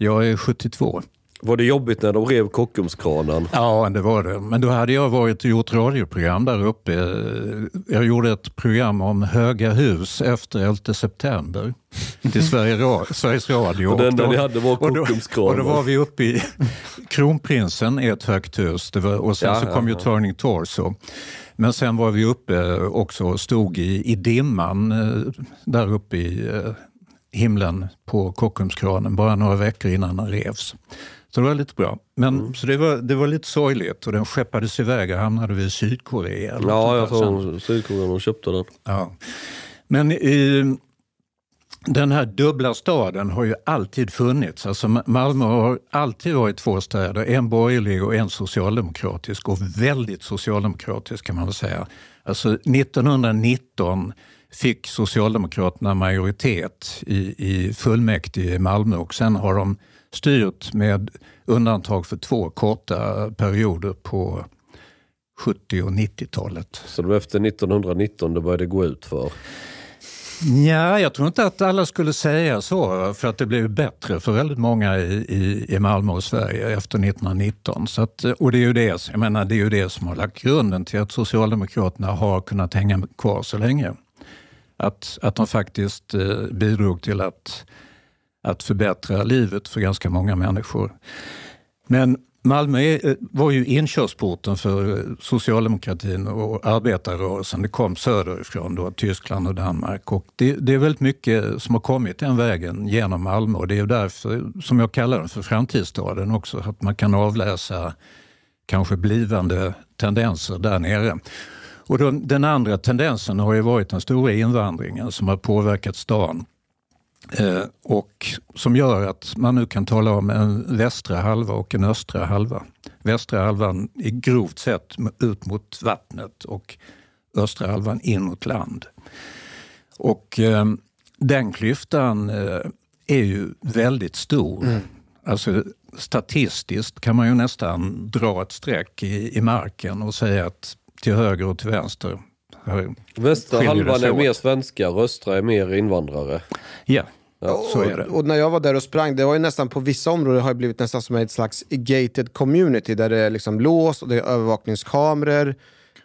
Jag är 72. Var det jobbigt när de rev Kockumskranen? Ja, det var det. Men då hade jag varit och gjort radioprogram där uppe. Jag gjorde ett program om höga hus efter 11 september till Sveriges Radio. Och det enda ni hade var Kockumskranen. och då var vi uppe i Kronprinsen är ett högt hus var, och sen Ja, så ja, kom ju ja. Turning Torso. Men sen var vi uppe också och stod i, i dimman eh, där uppe i eh, himlen på Kockumskranen bara några veckor innan den revs. Så det var lite bra. Men, Mm. Så det var, det var lite sorgligt och den skeppades iväg och hamnade vid Sydkorea. eller Ja, jag tror. Sydkorea de köpte den. Ja. Men i, den här dubbla staden har ju alltid funnits. Alltså Ma- Malmö har alltid varit två städer, en borgerlig och en socialdemokratisk och väldigt socialdemokratisk kan man väl säga. Alltså 1919 fick Socialdemokraterna majoritet i, i fullmäktige i Malmö och sen har de styrt med undantag för två korta perioder på 70 och 90-talet. Så det var efter 1919 det började gå ut för. Ja, jag tror inte att alla skulle säga så, för att det blev bättre för väldigt många i, i, i Malmö och Sverige efter 1919. Så att, och det är, ju det, jag menar, det är ju det som har lagt grunden till att Socialdemokraterna har kunnat hänga kvar så länge. Att, att de faktiskt eh, bidrog till att, att förbättra livet för ganska många människor. Men Malmö eh, var ju inkörsporten för eh, socialdemokratin och arbetarrörelsen. Det kom söderifrån, då, Tyskland och Danmark. Och det, det är väldigt mycket som har kommit den vägen genom Malmö och det är därför som jag kallar den för framtidsstaden också. Att man kan avläsa kanske blivande tendenser där nere. Och då, den andra tendensen har ju varit den stora invandringen som har påverkat stan. Eh, och som gör att man nu kan tala om en västra halva och en östra halva. Västra halvan är grovt sett ut mot vattnet och östra halvan in mot land. Och eh, den klyftan eh, är ju väldigt stor. Alltså statistiskt kan man ju nästan dra ett streck i, i marken och säga att till höger och till vänster Västra halvan är mer svenskar, östra är mer invandrare. Ja, så är det. Och, och när jag var där och sprang, det var ju nästan på vissa områden har det blivit nästan som ett slags gated community där det är liksom lås och det är övervakningskameror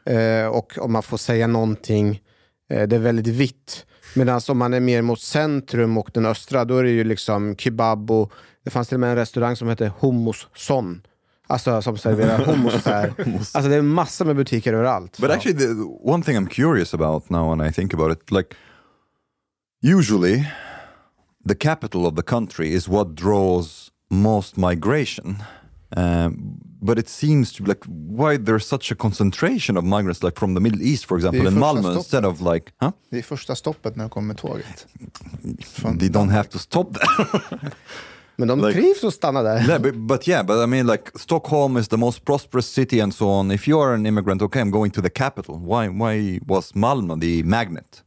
eh, och om man får säga någonting, eh, det är väldigt vitt. Medan om man är mer mot centrum och den östra, då är det ju liksom kebab och det fanns till och med en restaurang som hette Hummus Son. Alltså som serverar hummus. så här. alltså det är massor med butiker överallt. But actually, the one thing I'm curious about now when I think about it, like usually the capital of the country is what draws most migration. Um, but it seems to be like why there's such a concentration of migrants, like from the Middle East, for example, in Malmö, stoppet. instead of like, huh? Det är första stoppet när de kommer med tåget. Från They don't have to stop there. Men de Like- trivs att stanna där. yeah, but, but yeah, but I mean, like Stockholm is the most prosperous city and so on. If you are an immigrant, okay, I'm going to the capital. Why? Why was Malmö the magnet?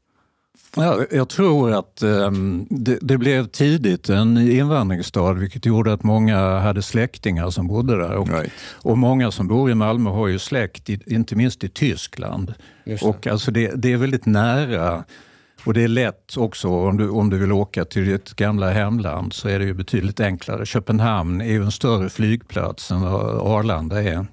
Ja, jag tror att ehm, det, det blev tidigt en invandringsstad vilket gjorde att många hade släktingar som bodde där. Och, Right. och många som bor i Malmö har ju släkt, i, inte minst i Tyskland. Och alltså det, det är väldigt nära. Och det är lätt också om du, om du vill åka till ditt gamla hemland så är det ju betydligt enklare. Köpenhamn är ju en större flygplats än vad Arlanda är.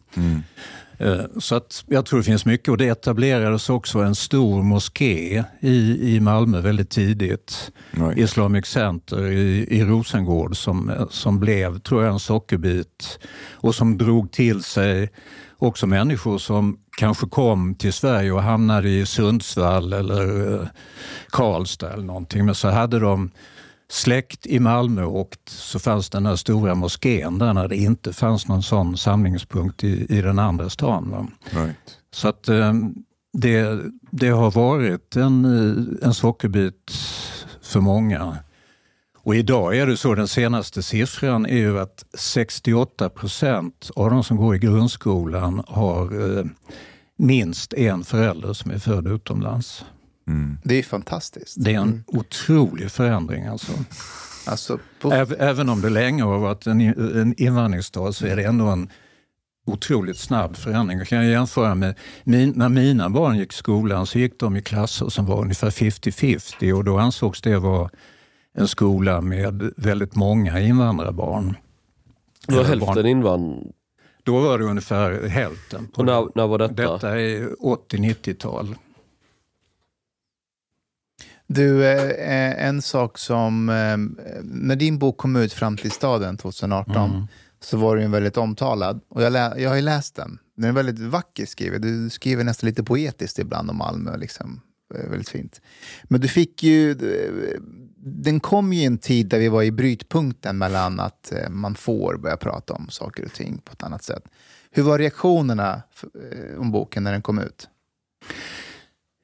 Eh, Så att jag tror det finns mycket och det etablerades också en stor moské i, i Malmö väldigt tidigt. Right. Islamic Center i, i Rosengård som, som blev, tror jag, en sockerbit och som drog till sig också människor som kanske kom till Sverige och hamnade i Sundsvall eller eh, Karlstad eller någonting. Men så hade de släkt i Malmö och så fanns den här stora moskén där när det inte fanns någon sån samlingspunkt i, i den andra stan. Right. Så att eh, det, det har varit en, eh, en sockerbit för många. Och idag är det så, den senaste siffran är ju att 68 procent av de som går i grundskolan har eh, minst en förälder som är född utomlands. Det är fantastiskt. Det är en otrolig förändring alltså. Alltså, på, Äv, även om det länge har varit en, en invandringsstad så är det ändå en otroligt snabb förändring. Jag kan jämföra med min, när mina barn gick i skolan så gick de i klasser som var ungefär 50-50 och då ansågs det vara en skola med väldigt många invandrarbarn. Det var hälften barn- invand... Då var det ungefär hälften. Och när, när var detta? Detta är 80-90-tal. Du, eh, en sak som... Eh, när din bok kom ut fram till staden 2018 Mm. så var den väldigt omtalad. Och jag, lä- jag har ju läst den. Den är väldigt vacker skriven. Du skriver nästan lite poetiskt ibland om Malmö. Liksom. Eh, Väldigt fint. Men du fick ju... Den kom ju i en tid där vi var i brytpunkten mellan att eh, man får börja prata om saker och ting på ett annat sätt. Hur var reaktionerna eh, om boken när den kom ut?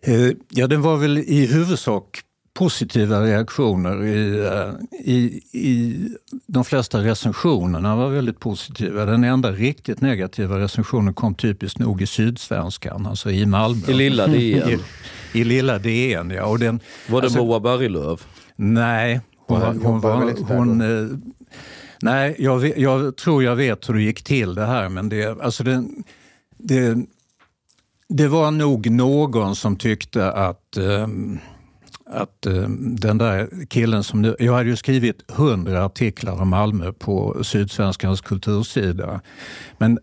Eh, Ja, det var väl i huvudsak positiva reaktioner. I, i, i, de flesta recensionerna var väldigt positiva. Den enda riktigt negativa recensionen kom typiskt nog i Sydsvenskan, alltså i Malmö. I lilla DN. I, i lilla DN, ja. Och den, Var det alltså- Moa Berglöf? Nej, hon, hon, inte där hon, eh, nej jag, jag tror jag vet hur det gick till det här men det, alltså det, det, det var nog någon som tyckte att ehm, att ehm, den där killen som nu, jag hade ju skrivit hundra artiklar om Malmö på Sydsvenskans kultursida. Men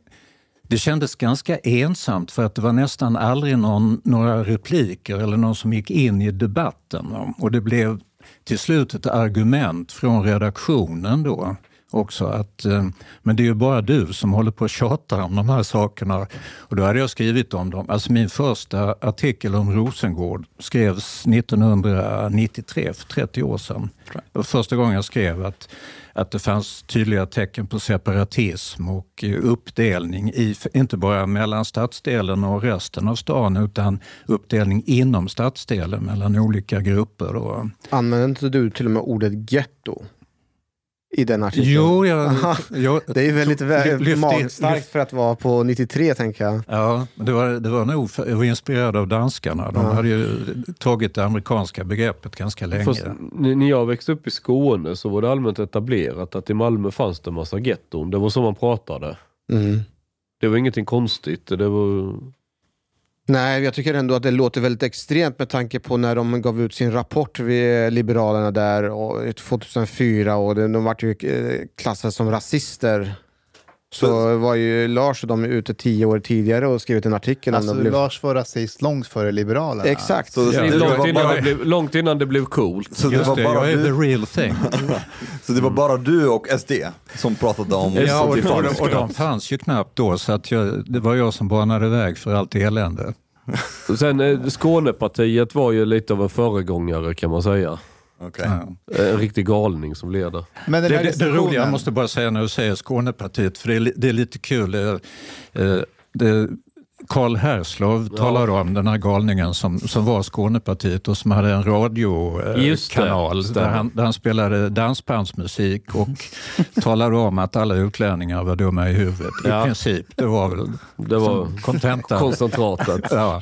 det kändes ganska ensamt för att det var nästan aldrig någon, några repliker eller någon som gick in i debatten. Och det blev till slut ett argument från redaktionen då också att eh, men det är ju bara du som håller på och tjatar om de här sakerna. Och då hade jag skrivit om dem. Alltså min första artikel om Rosengård skrevs 1993, för 30 år sedan. Det var första gången jag skrev att, att det fanns tydliga tecken på separatism och eh, uppdelning i, inte bara mellan stadsdelen och resten av stan, utan uppdelning inom stadsdelen mellan olika grupper. Då. Använder inte du till och med ordet getto? I den artikeln? Jo, jag, jag, Det är väldigt vä- lyft in- magstarkt lyft- för att vara på 93 tänker jag. Ja, det var, det var nog för, jag var inspirerad av danskarna. De Ja. hade ju tagit det amerikanska begreppet ganska länge. Fast, när jag växte upp i Skåne så var det allmänt etablerat att i Malmö fanns det en massa getton. Det var så man pratade. Mm. Det var ingenting konstigt. Det var... Nej, jag tycker ändå att det låter väldigt extremt med tanke på när de gav ut sin rapport vid Liberalerna där 2004 och de, de vart ju eh, klassade som rasister. Så var ju Lars och de ute tio år tidigare och skrivit en artikel Alltså. Blev... Lars var rasist långt före Liberalerna. Exakt. Så det, är det, långt, var innan bara, det blev, långt innan det blev coolt. så det Just var det, bara jag är the du, real thing. så det var bara du och SD som pratade om Ja, och, Spotify. och, och de fanns ju knappt då, så att jag, det var jag som banade väg för allt elände. Och Sen eh, Skånepartiet var ju lite av en föregångare kan man säga. Okej. Ja. En riktig galning som leder. Men Det, det, det roliga, jag måste bara säga när du säger Skånepartiet, för det är, det är lite kul. Det, eh, det, Karl Herslov talade om den här galningen som, som var Skånepartiet och som hade en radiokanal stämmer. där han, där han spelade dansbandsmusik och talade om att alla utlänningar var dumma i huvudet. I Ja. princip, det var väl Det var kontentan. koncentratet. Ja.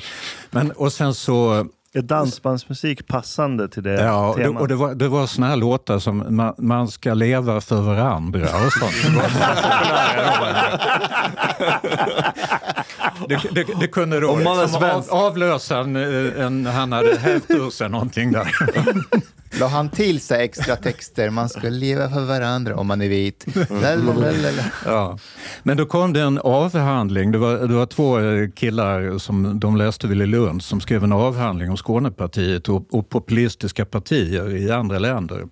Men, och sen så Är dansbandsmusik passande till det Ja, och det, temat? och det var, det var såna här låtar som man, man ska leva för varandra och sånt. Det, det, det, kunde då liksom av, avlösa en, eh, en, han hade hävt ur sig någonting där. La han till sig extra texter? Man ska leva för varandra om man är vit. Lalalala. Ja. Men då kom det en avhandling, det var, det var två eh, killar som de läste väl i Lund som skrev en avhandling om Skånepartiet och, och populistiska partier i andra länder.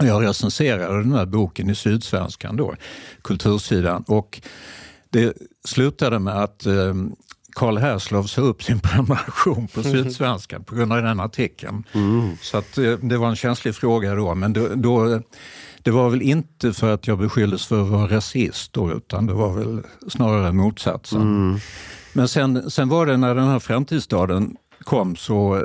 Jag recenserade den här boken i Sydsvenskan då, kultursidan. Och det slutade med att eh, Karl Herslov sa upp sin prenumeration på Sydsvenskan på grund av den artikeln. Så att, eh, det var en känslig fråga då, men då, då, det var väl inte för att jag beskylldes för att vara rasist då, utan det var väl snarare motsatsen. Men sen, sen var det när den här framtidsstaden kom så eh,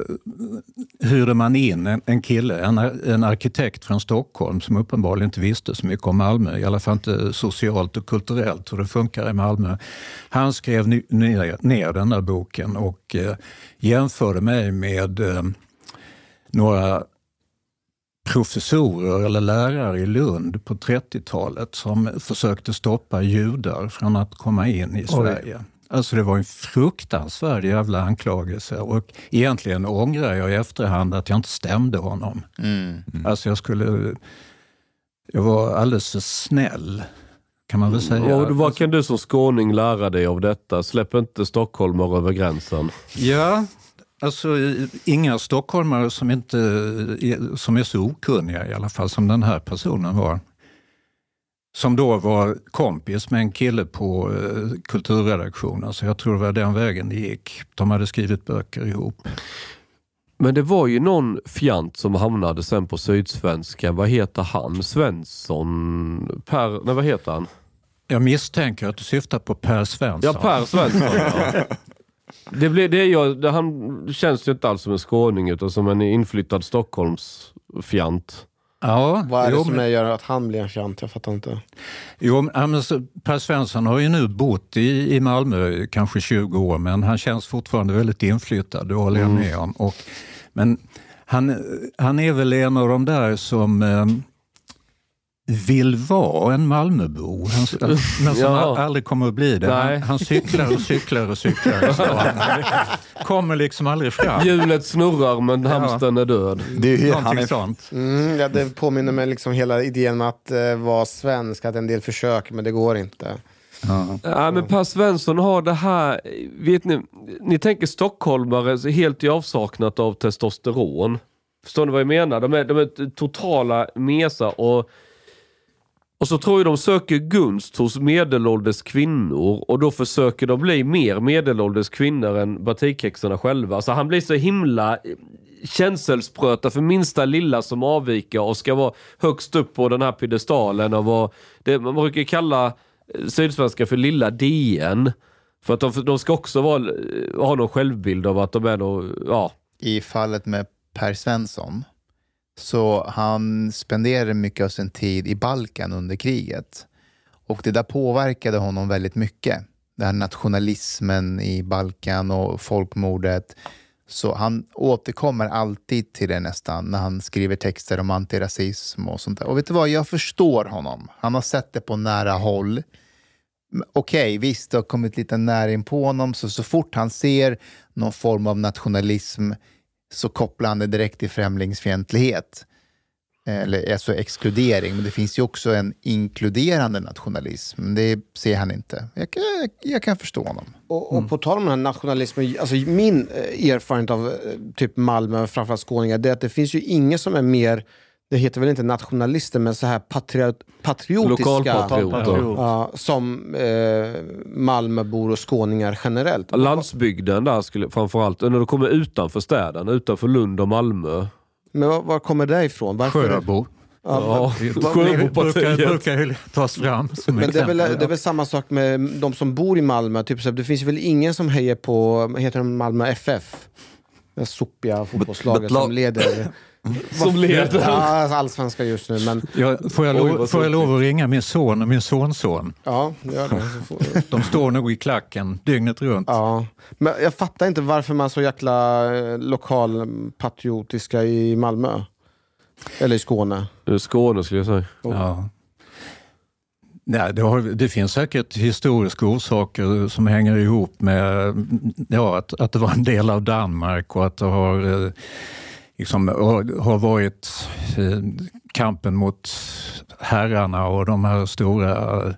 hyrde man in en, en kille, en, ar- en arkitekt från Stockholm som uppenbarligen inte visste så mycket om Malmö, i alla fall inte socialt och kulturellt hur det funkar i Malmö. Han skrev ner, ner den där boken och eh, jämförde mig med eh, några professorer eller lärare i Lund på 30-talet som försökte stoppa judar från att komma in i Sverige. Alltså det var en fruktansvärd jävla anklagelse och egentligen ångrar jag i efterhand att jag inte stämde honom. Mm. Alltså jag skulle... Jag var alldeles för snäll, kan man väl säga. Och vad kan du som skåning lära dig av detta? Släpp inte stockholmare över gränsen. Ja, alltså inga stockholmare som, inte, som är så okunniga i alla fall som den här personen var. Som då var kompis med en kille på eh, kulturredaktionen, så jag tror det var den vägen det gick. De hade skrivit böcker ihop. Men det var ju någon fjant som hamnade sen på Sydsvenskan. Vad heter han? Svensson? Per... Nej, vad heter han? Jag misstänker att du syftar på Per Svensson. Ja, Per Svensson. ja. Det, blir, det, jag, det han känns ju inte alls som en skåning utan som en inflyttad Stockholmsfjant. Ja, Vad är det jo, som men- gör att han blir en fjant? Jag fattar inte. Jo, men, Per Svensson har ju nu bott i, i Malmö kanske 20 år, men han känns fortfarande väldigt inflyttad, det håller jag med om. Och, men han, han är väl en av de där som eh, vill vara en Malmöbo, han, men som Ja. al- aldrig kommer att bli det. Han, han cyklar och cyklar och cyklar. Kommer liksom aldrig fram. Hjulet snurrar men hamstern är död. Det är ju, han är, sånt. Mm, ja, det påminner mig liksom hela idén med att eh, vara svensk, att en del försök, men det går inte. Ja, men Per Svensson har det här, vet ni, ni tänker stockholmare helt i avsaknad av testosteron. Förstår ni vad jag menar? De är, de är totala mesar och, och så tror jag de söker gunst hos medelålders kvinnor och då försöker de bli mer medelålders kvinnor än batikhäxorna själva. Så han blir så himla eh, känselspröta för minsta lilla som avviker och ska vara högst upp på den här piedestalen och vara, det, man brukar kalla eh, Sydsvenska för lilla DN. För att de, de ska också vara, eh, ha någon självbild av att de är då, ja. I fallet med Per Svensson, så han spenderade mycket av sin tid i Balkan under kriget. Och det där påverkade honom väldigt mycket. Den här nationalismen i Balkan och folkmordet. Så han återkommer alltid till det nästan när han skriver texter om antirasism och sånt där. Och vet du vad, jag förstår honom. Han har sett det på nära håll. Okej, Okej, visst, det har kommit lite nära in på honom, så så fort han ser någon form av nationalism så kopplar han det direkt till främlingsfientlighet. Eller alltså exkludering, men det finns ju också en inkluderande nationalism. Det ser han inte. Jag kan, jag kan förstå honom. Och, och på tal om den här nationalismen, alltså min eh, erfarenhet av eh, typ Malmö, framförallt skåningar, det är att det finns ju ingen som är mer, det heter väl inte nationalister, men så här patriot, patriotiska. Lokalpatrioter. Ja, som eh, Malmöbor och skåningar generellt. Landsbygden där skulle framförallt, när du kommer utanför städerna, utanför Lund och Malmö. Men var, var kommer det ifrån? Varför? Sjöbo. Ja, brukar, Sjöbopartiet. brukar ju tas fram som Men det är, väl, exempel. det är väl samma sak med de som bor i Malmö. Typ så det finns väl ingen som hejar på heter de, Malmö FF? Det sopiga fotbollslaget som leder. Som leder. Ja, alltså allsvenska just nu. Men Ja, får, jag Oj, lov, vad får jag lov att ringa min son och min sonson? ja, gör det. Får- De står nog i klacken dygnet runt. Ja. Men jag fattar inte varför man är så jäkla eh, lokalpatriotiska i Malmö. Eller i Skåne. Skåne skulle jag säga. Ja. Nej, det, har, det finns säkert historiska orsaker som hänger ihop med ja, att, att det var en del av Danmark och att det har, eh, liksom, har varit eh, kampen mot herrarna och de här stora eh,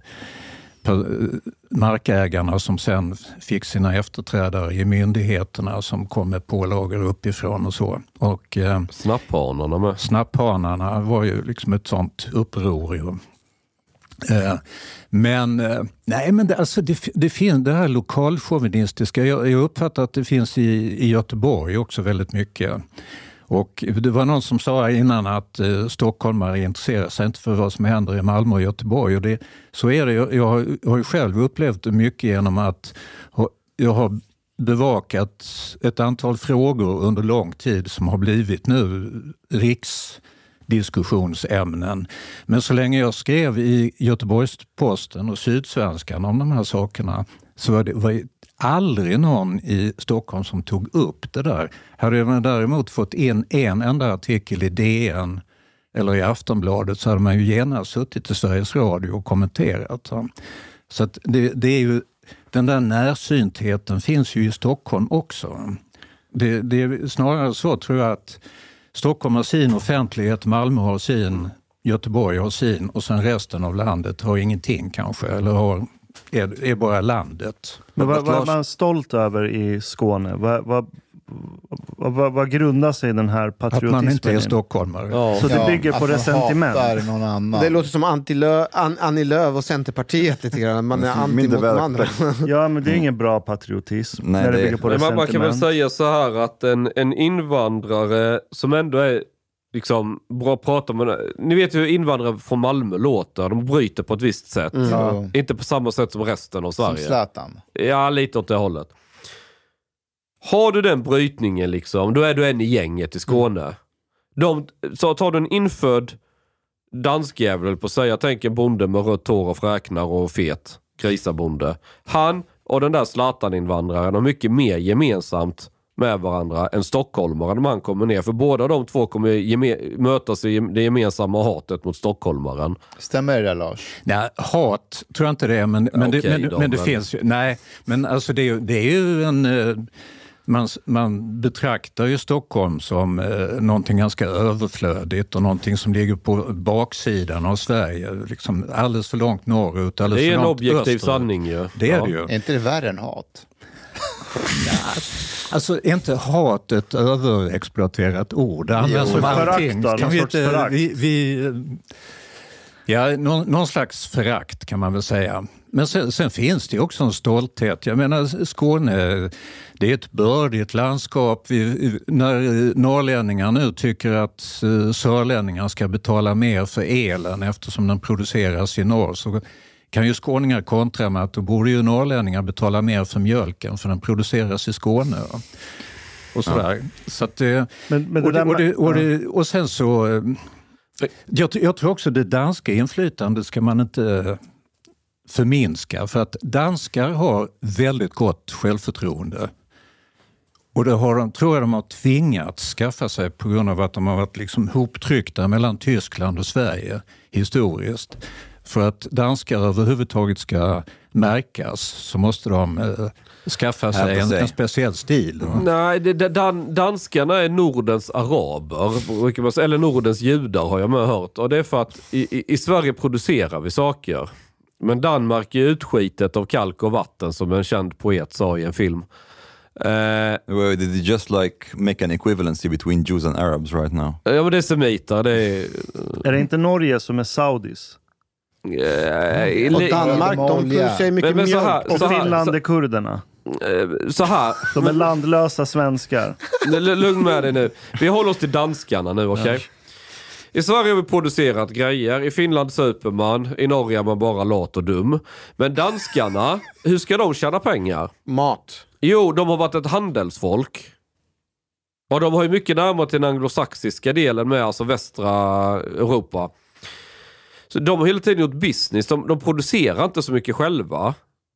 markägarna som sen fick sina efterträdare i myndigheterna som kom med pålagor uppifrån och så. Och, eh, Snapphanarna med. Snapphanarna var ju liksom ett sånt uppror. Ju. Eh, Men, eh, nej, men det, alltså det, det finns det här lokalchauvinistiska. Jag, jag uppfattar att det finns i, i Göteborg också väldigt mycket. Och det var någon som sa innan att eh, stockholmare intresserar sig inte för vad som händer i Malmö och Göteborg. Och det, så är det. Jag, jag, har, jag har ju själv upplevt det mycket genom att ha- jag har bevakat ett antal frågor under lång tid som har blivit nu riksdiskussionsämnen. Men så länge jag skrev i Göteborgs-Posten och Sydsvenskan om de här sakerna så var det var det aldrig någon i Stockholm som tog upp det där. Hade man däremot fått in en enda artikel i DN eller i Aftonbladet så hade man ju genast suttit i Sveriges Radio och kommenterat. Så att det, det är ju, den där närsyntheten finns ju i Stockholm också. Det, det är snarare så tror jag att Stockholm har sin offentlighet, Malmö har sin, Göteborg har sin och sen resten av landet har ingenting kanske, eller har, är, är bara landet. Men vad, vad är man stolt över i Skåne? Vad, vad, vad, vad, vad grundar sig den här Att patriotismen man inte är stockholmare. Så det bygger på att man resentiment? någon annan. Det låter som Antti Lö, An, Annie Lööf och Centerpartiet lite grann. Man är anti mot de andra. Ja, men det är ingen bra patriotism. Nej, när det det- bygger på Men man, kan väl resentiment. säga så här att en, en invandrare som ändå är liksom bra att prata med. Ni vet ju hur invandrare från Malmö låter. De bryter på ett visst sätt. Ja. Inte på samma sätt som resten av Som Sverige. Zlatan. Ja, lite åt det hållet. Har du den brytningen liksom, då är du en i gänget i Skåne. De, så tar du en infödd danskjävel på säga, jag tänker en bonde med rött hår och fräknar och fet grisabonde. Han och den där Zlatan-invandraren har mycket mer gemensamt med varandra än stockholmare när man kommer ner. För båda de två kommer mötas i det gemensamma hatet mot stockholmaren. Stämmer det Lars? Nej, hat tror jag inte det är, men, men, okej det, men, då, men det men- finns ju. Nej, men alltså det, är det är ju en... eh, Man, man betraktar ju Stockholm som eh, någonting ganska överflödigt och någonting som ligger på baksidan av Sverige. Liksom alldeles för långt norrut, alldeles Det är för en långt objektiv österut. sanning ju. Det är Ja. det ju. Är inte det värre än hat? Alltså är inte hat ett överexploaterat ord? Används Jo. om allting. Kan vi inte, förakt. vi, vi, ja, någon, någon slags förakt kan man väl säga. Men sen, sen finns det också en stolthet. Jag menar Skåne, det är ett bördigt landskap. Vi, när norrlänningar nu tycker att eh, sörlänningar ska betala mer för elen eftersom den produceras i norr så kan ju skåningar kontra med att då borde ju norrlänningar betala mer för mjölken för den produceras i Skåne. Och sådär. Så att, det- Men, men det och, det, där och, det, med- och, det, och sen så... eh, Jag, jag tror också det danska inflytandet ska man inte förminska. För att danskar har väldigt gott självförtroende. Och det har de, tror jag de har tvingats skaffa sig på grund av att de har varit liksom hoptryckta mellan Tyskland och Sverige historiskt. För att danskar överhuvudtaget ska märkas så måste de eh, skaffa sig Hävda en, sig. en speciell stil. va? Nej, det, det, dan, danskarna är Nordens araber, brukar man säga, eller Nordens judar har jag med hört. Och det är för att i, i, i Sverige producerar vi saker. Men Danmark är utskitet av kalk och vatten som en känd poet sa i en film. Eh, Well, Did you just like make an equivalency between Jews and Arabs right now? ja men det är semiter, det är... Är det inte Norge som är Saudis? Eh, Och Danmark, de producerar ju mycket Men- men så mjölk. här- Och så här- Finland så- är kurderna. eh, så här. De är landlösa svenskar. Lugn med dig nu. Vi håller oss till danskarna nu, okej? I Sverige har vi producerat grejer. I Finland super man. I Norge är man bara lat och dum. Men danskarna, hur ska de tjäna pengar? Mat. Jo, de har varit ett handelsfolk. Och de har ju mycket närmare till den anglosaxiska delen med, alltså västra Europa. Så de har hela tiden gjort business. De, de producerar inte så mycket själva.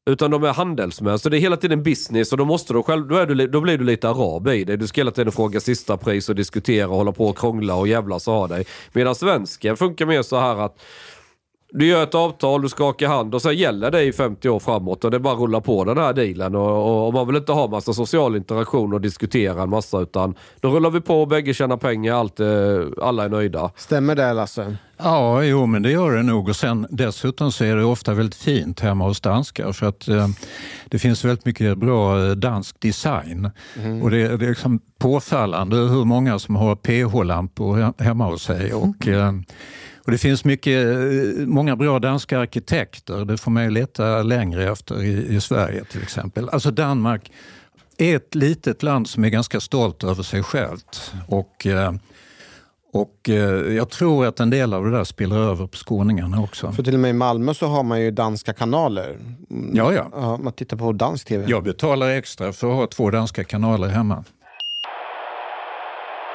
Utan de är handelsmän. Så det är hela tiden business och då, måste du själv, då, är du, då blir du lite arab i det. Du ska hela tiden fråga sista pris och diskutera och hålla på och krångla och jävlas och ha dig. Medan svensken funkar mer så här att du gör ett avtal, du skakar hand och sen gäller det i 50 år framåt och det är bara att rulla på den här dealen. Och, och, och man vill inte ha massa social interaktion och diskutera en massa utan då rullar vi på bägge tjänar pengar, allt, eh, alla är nöjda. Stämmer det Lasse? Ja, jo, men det gör det nog. Och sen, dessutom så är det ofta väldigt fint hemma hos danskar för att eh, det finns väldigt mycket bra eh, dansk design. Och det, det är liksom påfallande hur många som har PH-lampor he- hemma hos sig. Och, eh, Och det finns mycket, eh, många bra danska arkitekter. Det får man ju leta längre efter i, i Sverige till exempel. Alltså Danmark är ett litet land som är ganska stolt över sig självt. Och, eh, och eh, jag tror att en del av det där spiller över på skåningarna också. För till och med i Malmö så har man ju danska kanaler. Ja, ja. ja man tittar på dansk tv. Jag betalar extra för att ha två danska kanaler hemma.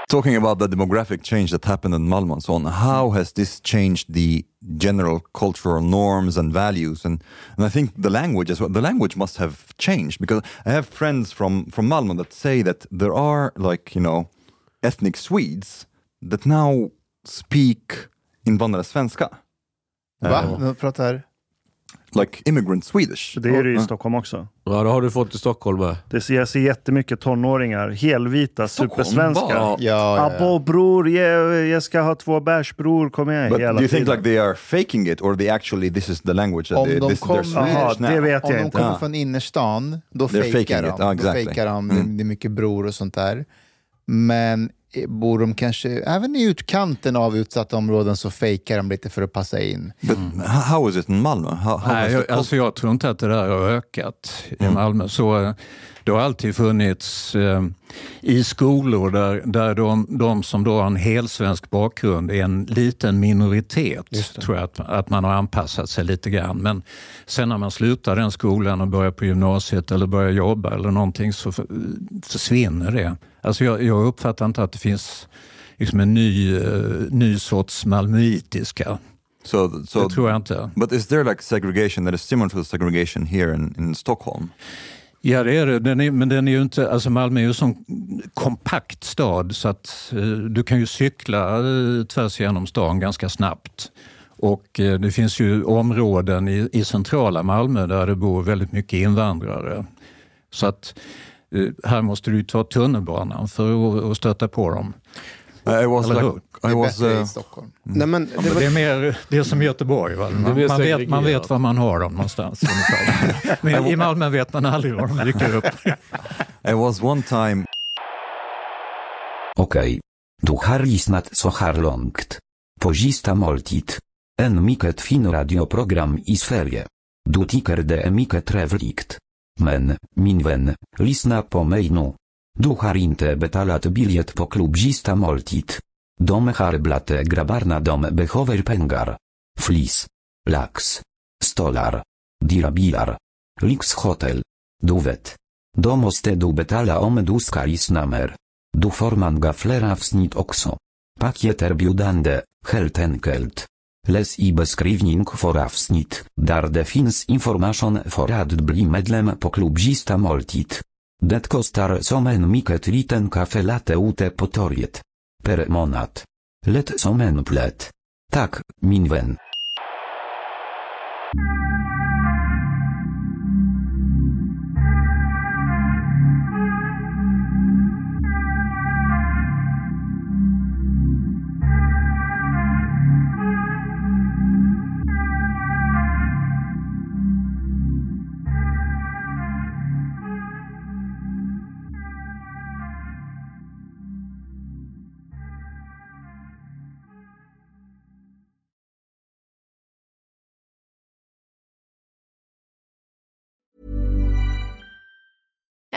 Talking about the demographic change that happened in Malmö and so on, how has this changed the general cultural norms and values? And, and I think the language as well. The language must have changed because I have friends from, from Malmö that say that there are like, you know, ethnic Swedes that now speak invandrare svenska. Va? Uh, pratar... like immigrant Swedish. Det är det i. Stockholm också. Ja, det har du fått i Stockholm med. Det ser, jag ser jättemycket tonåringar, helvita, supersvenska. Wow. Ja, ja, ja. Bror, jag, jag ska ha två bärs bror, kom igen. But hela do you think tiden. like they are faking it or they actually this is the language that Om they, de this, kommer- Swedish Jaha, now? det vet Om jag de inte. kommer från innerstan, då They're fejkar de. it. Ja, exactly. Då fejkar de. Mm. Det är mycket bror och sånt där. Men bor de kanske, även i utkanten av utsatta områden så fejkar de lite för att passa in. But how, is it in Malmö? How, how Nej, jag, alltså jag tror inte att det där har ökat i Malmö. Så, eh, det har alltid funnits eh, i skolor där, där de, de som då har en helsvensk bakgrund är en liten minoritet. tror jag att, att man har anpassat sig lite grann. Men sen när man slutar den skolan och börjar på gymnasiet eller börjar jobba eller någonting så för, försvinner det. Alltså jag, jag uppfattar inte att det finns liksom en ny, eh, ny sorts malmöitiska. So, so det tror jag inte. But is there like segregation that is similar to the segregation here in, in Stockholm? Ja, det är det. Den är, men den är ju inte, alltså Malmö är ju en sån kompakt stad så att eh, du kan ju cykla eh, tvärs igenom stan ganska snabbt. Och eh, det finns ju områden i, i centrala Malmö där det bor väldigt mycket invandrare. Så att eh, här måste du ju ta tunnelbanan för att, att stöta på dem. I was Eller like, hur? Det I är was, bättre uh, i Stockholm. Nej, men det var- det, är mer, det är som Göteborg. Va? är Man, man, vet, man vet var man har dem någonstans. Men i Malmö vet man aldrig var de dyker upp. I was one time Okej. Du har lyssnat så här långt. På sista måltid. En mycket fin radioprogram i Sverige. Du tycker det är mycket trevligt. Men, min vän, lyssna på du har inte betalat biljett på klubb sista måltid. De har blate grabbarna de behöver pengar. Flis. Lax. Stolar. Dirabilar. Lyxhotel. Du vet. Då måste du betala om du ska lyssna mer. Du får gaflera fler avsnitt också. Pakieterbjudande, helt enkelt. Läs i beskrivning för avsnitt, där det finns information för att bli medlem på klubzista måltid. Det kostar som en mycket liten kaffelatte ute på torget. Per månad. Lätt som en plätt. Tack, min vän.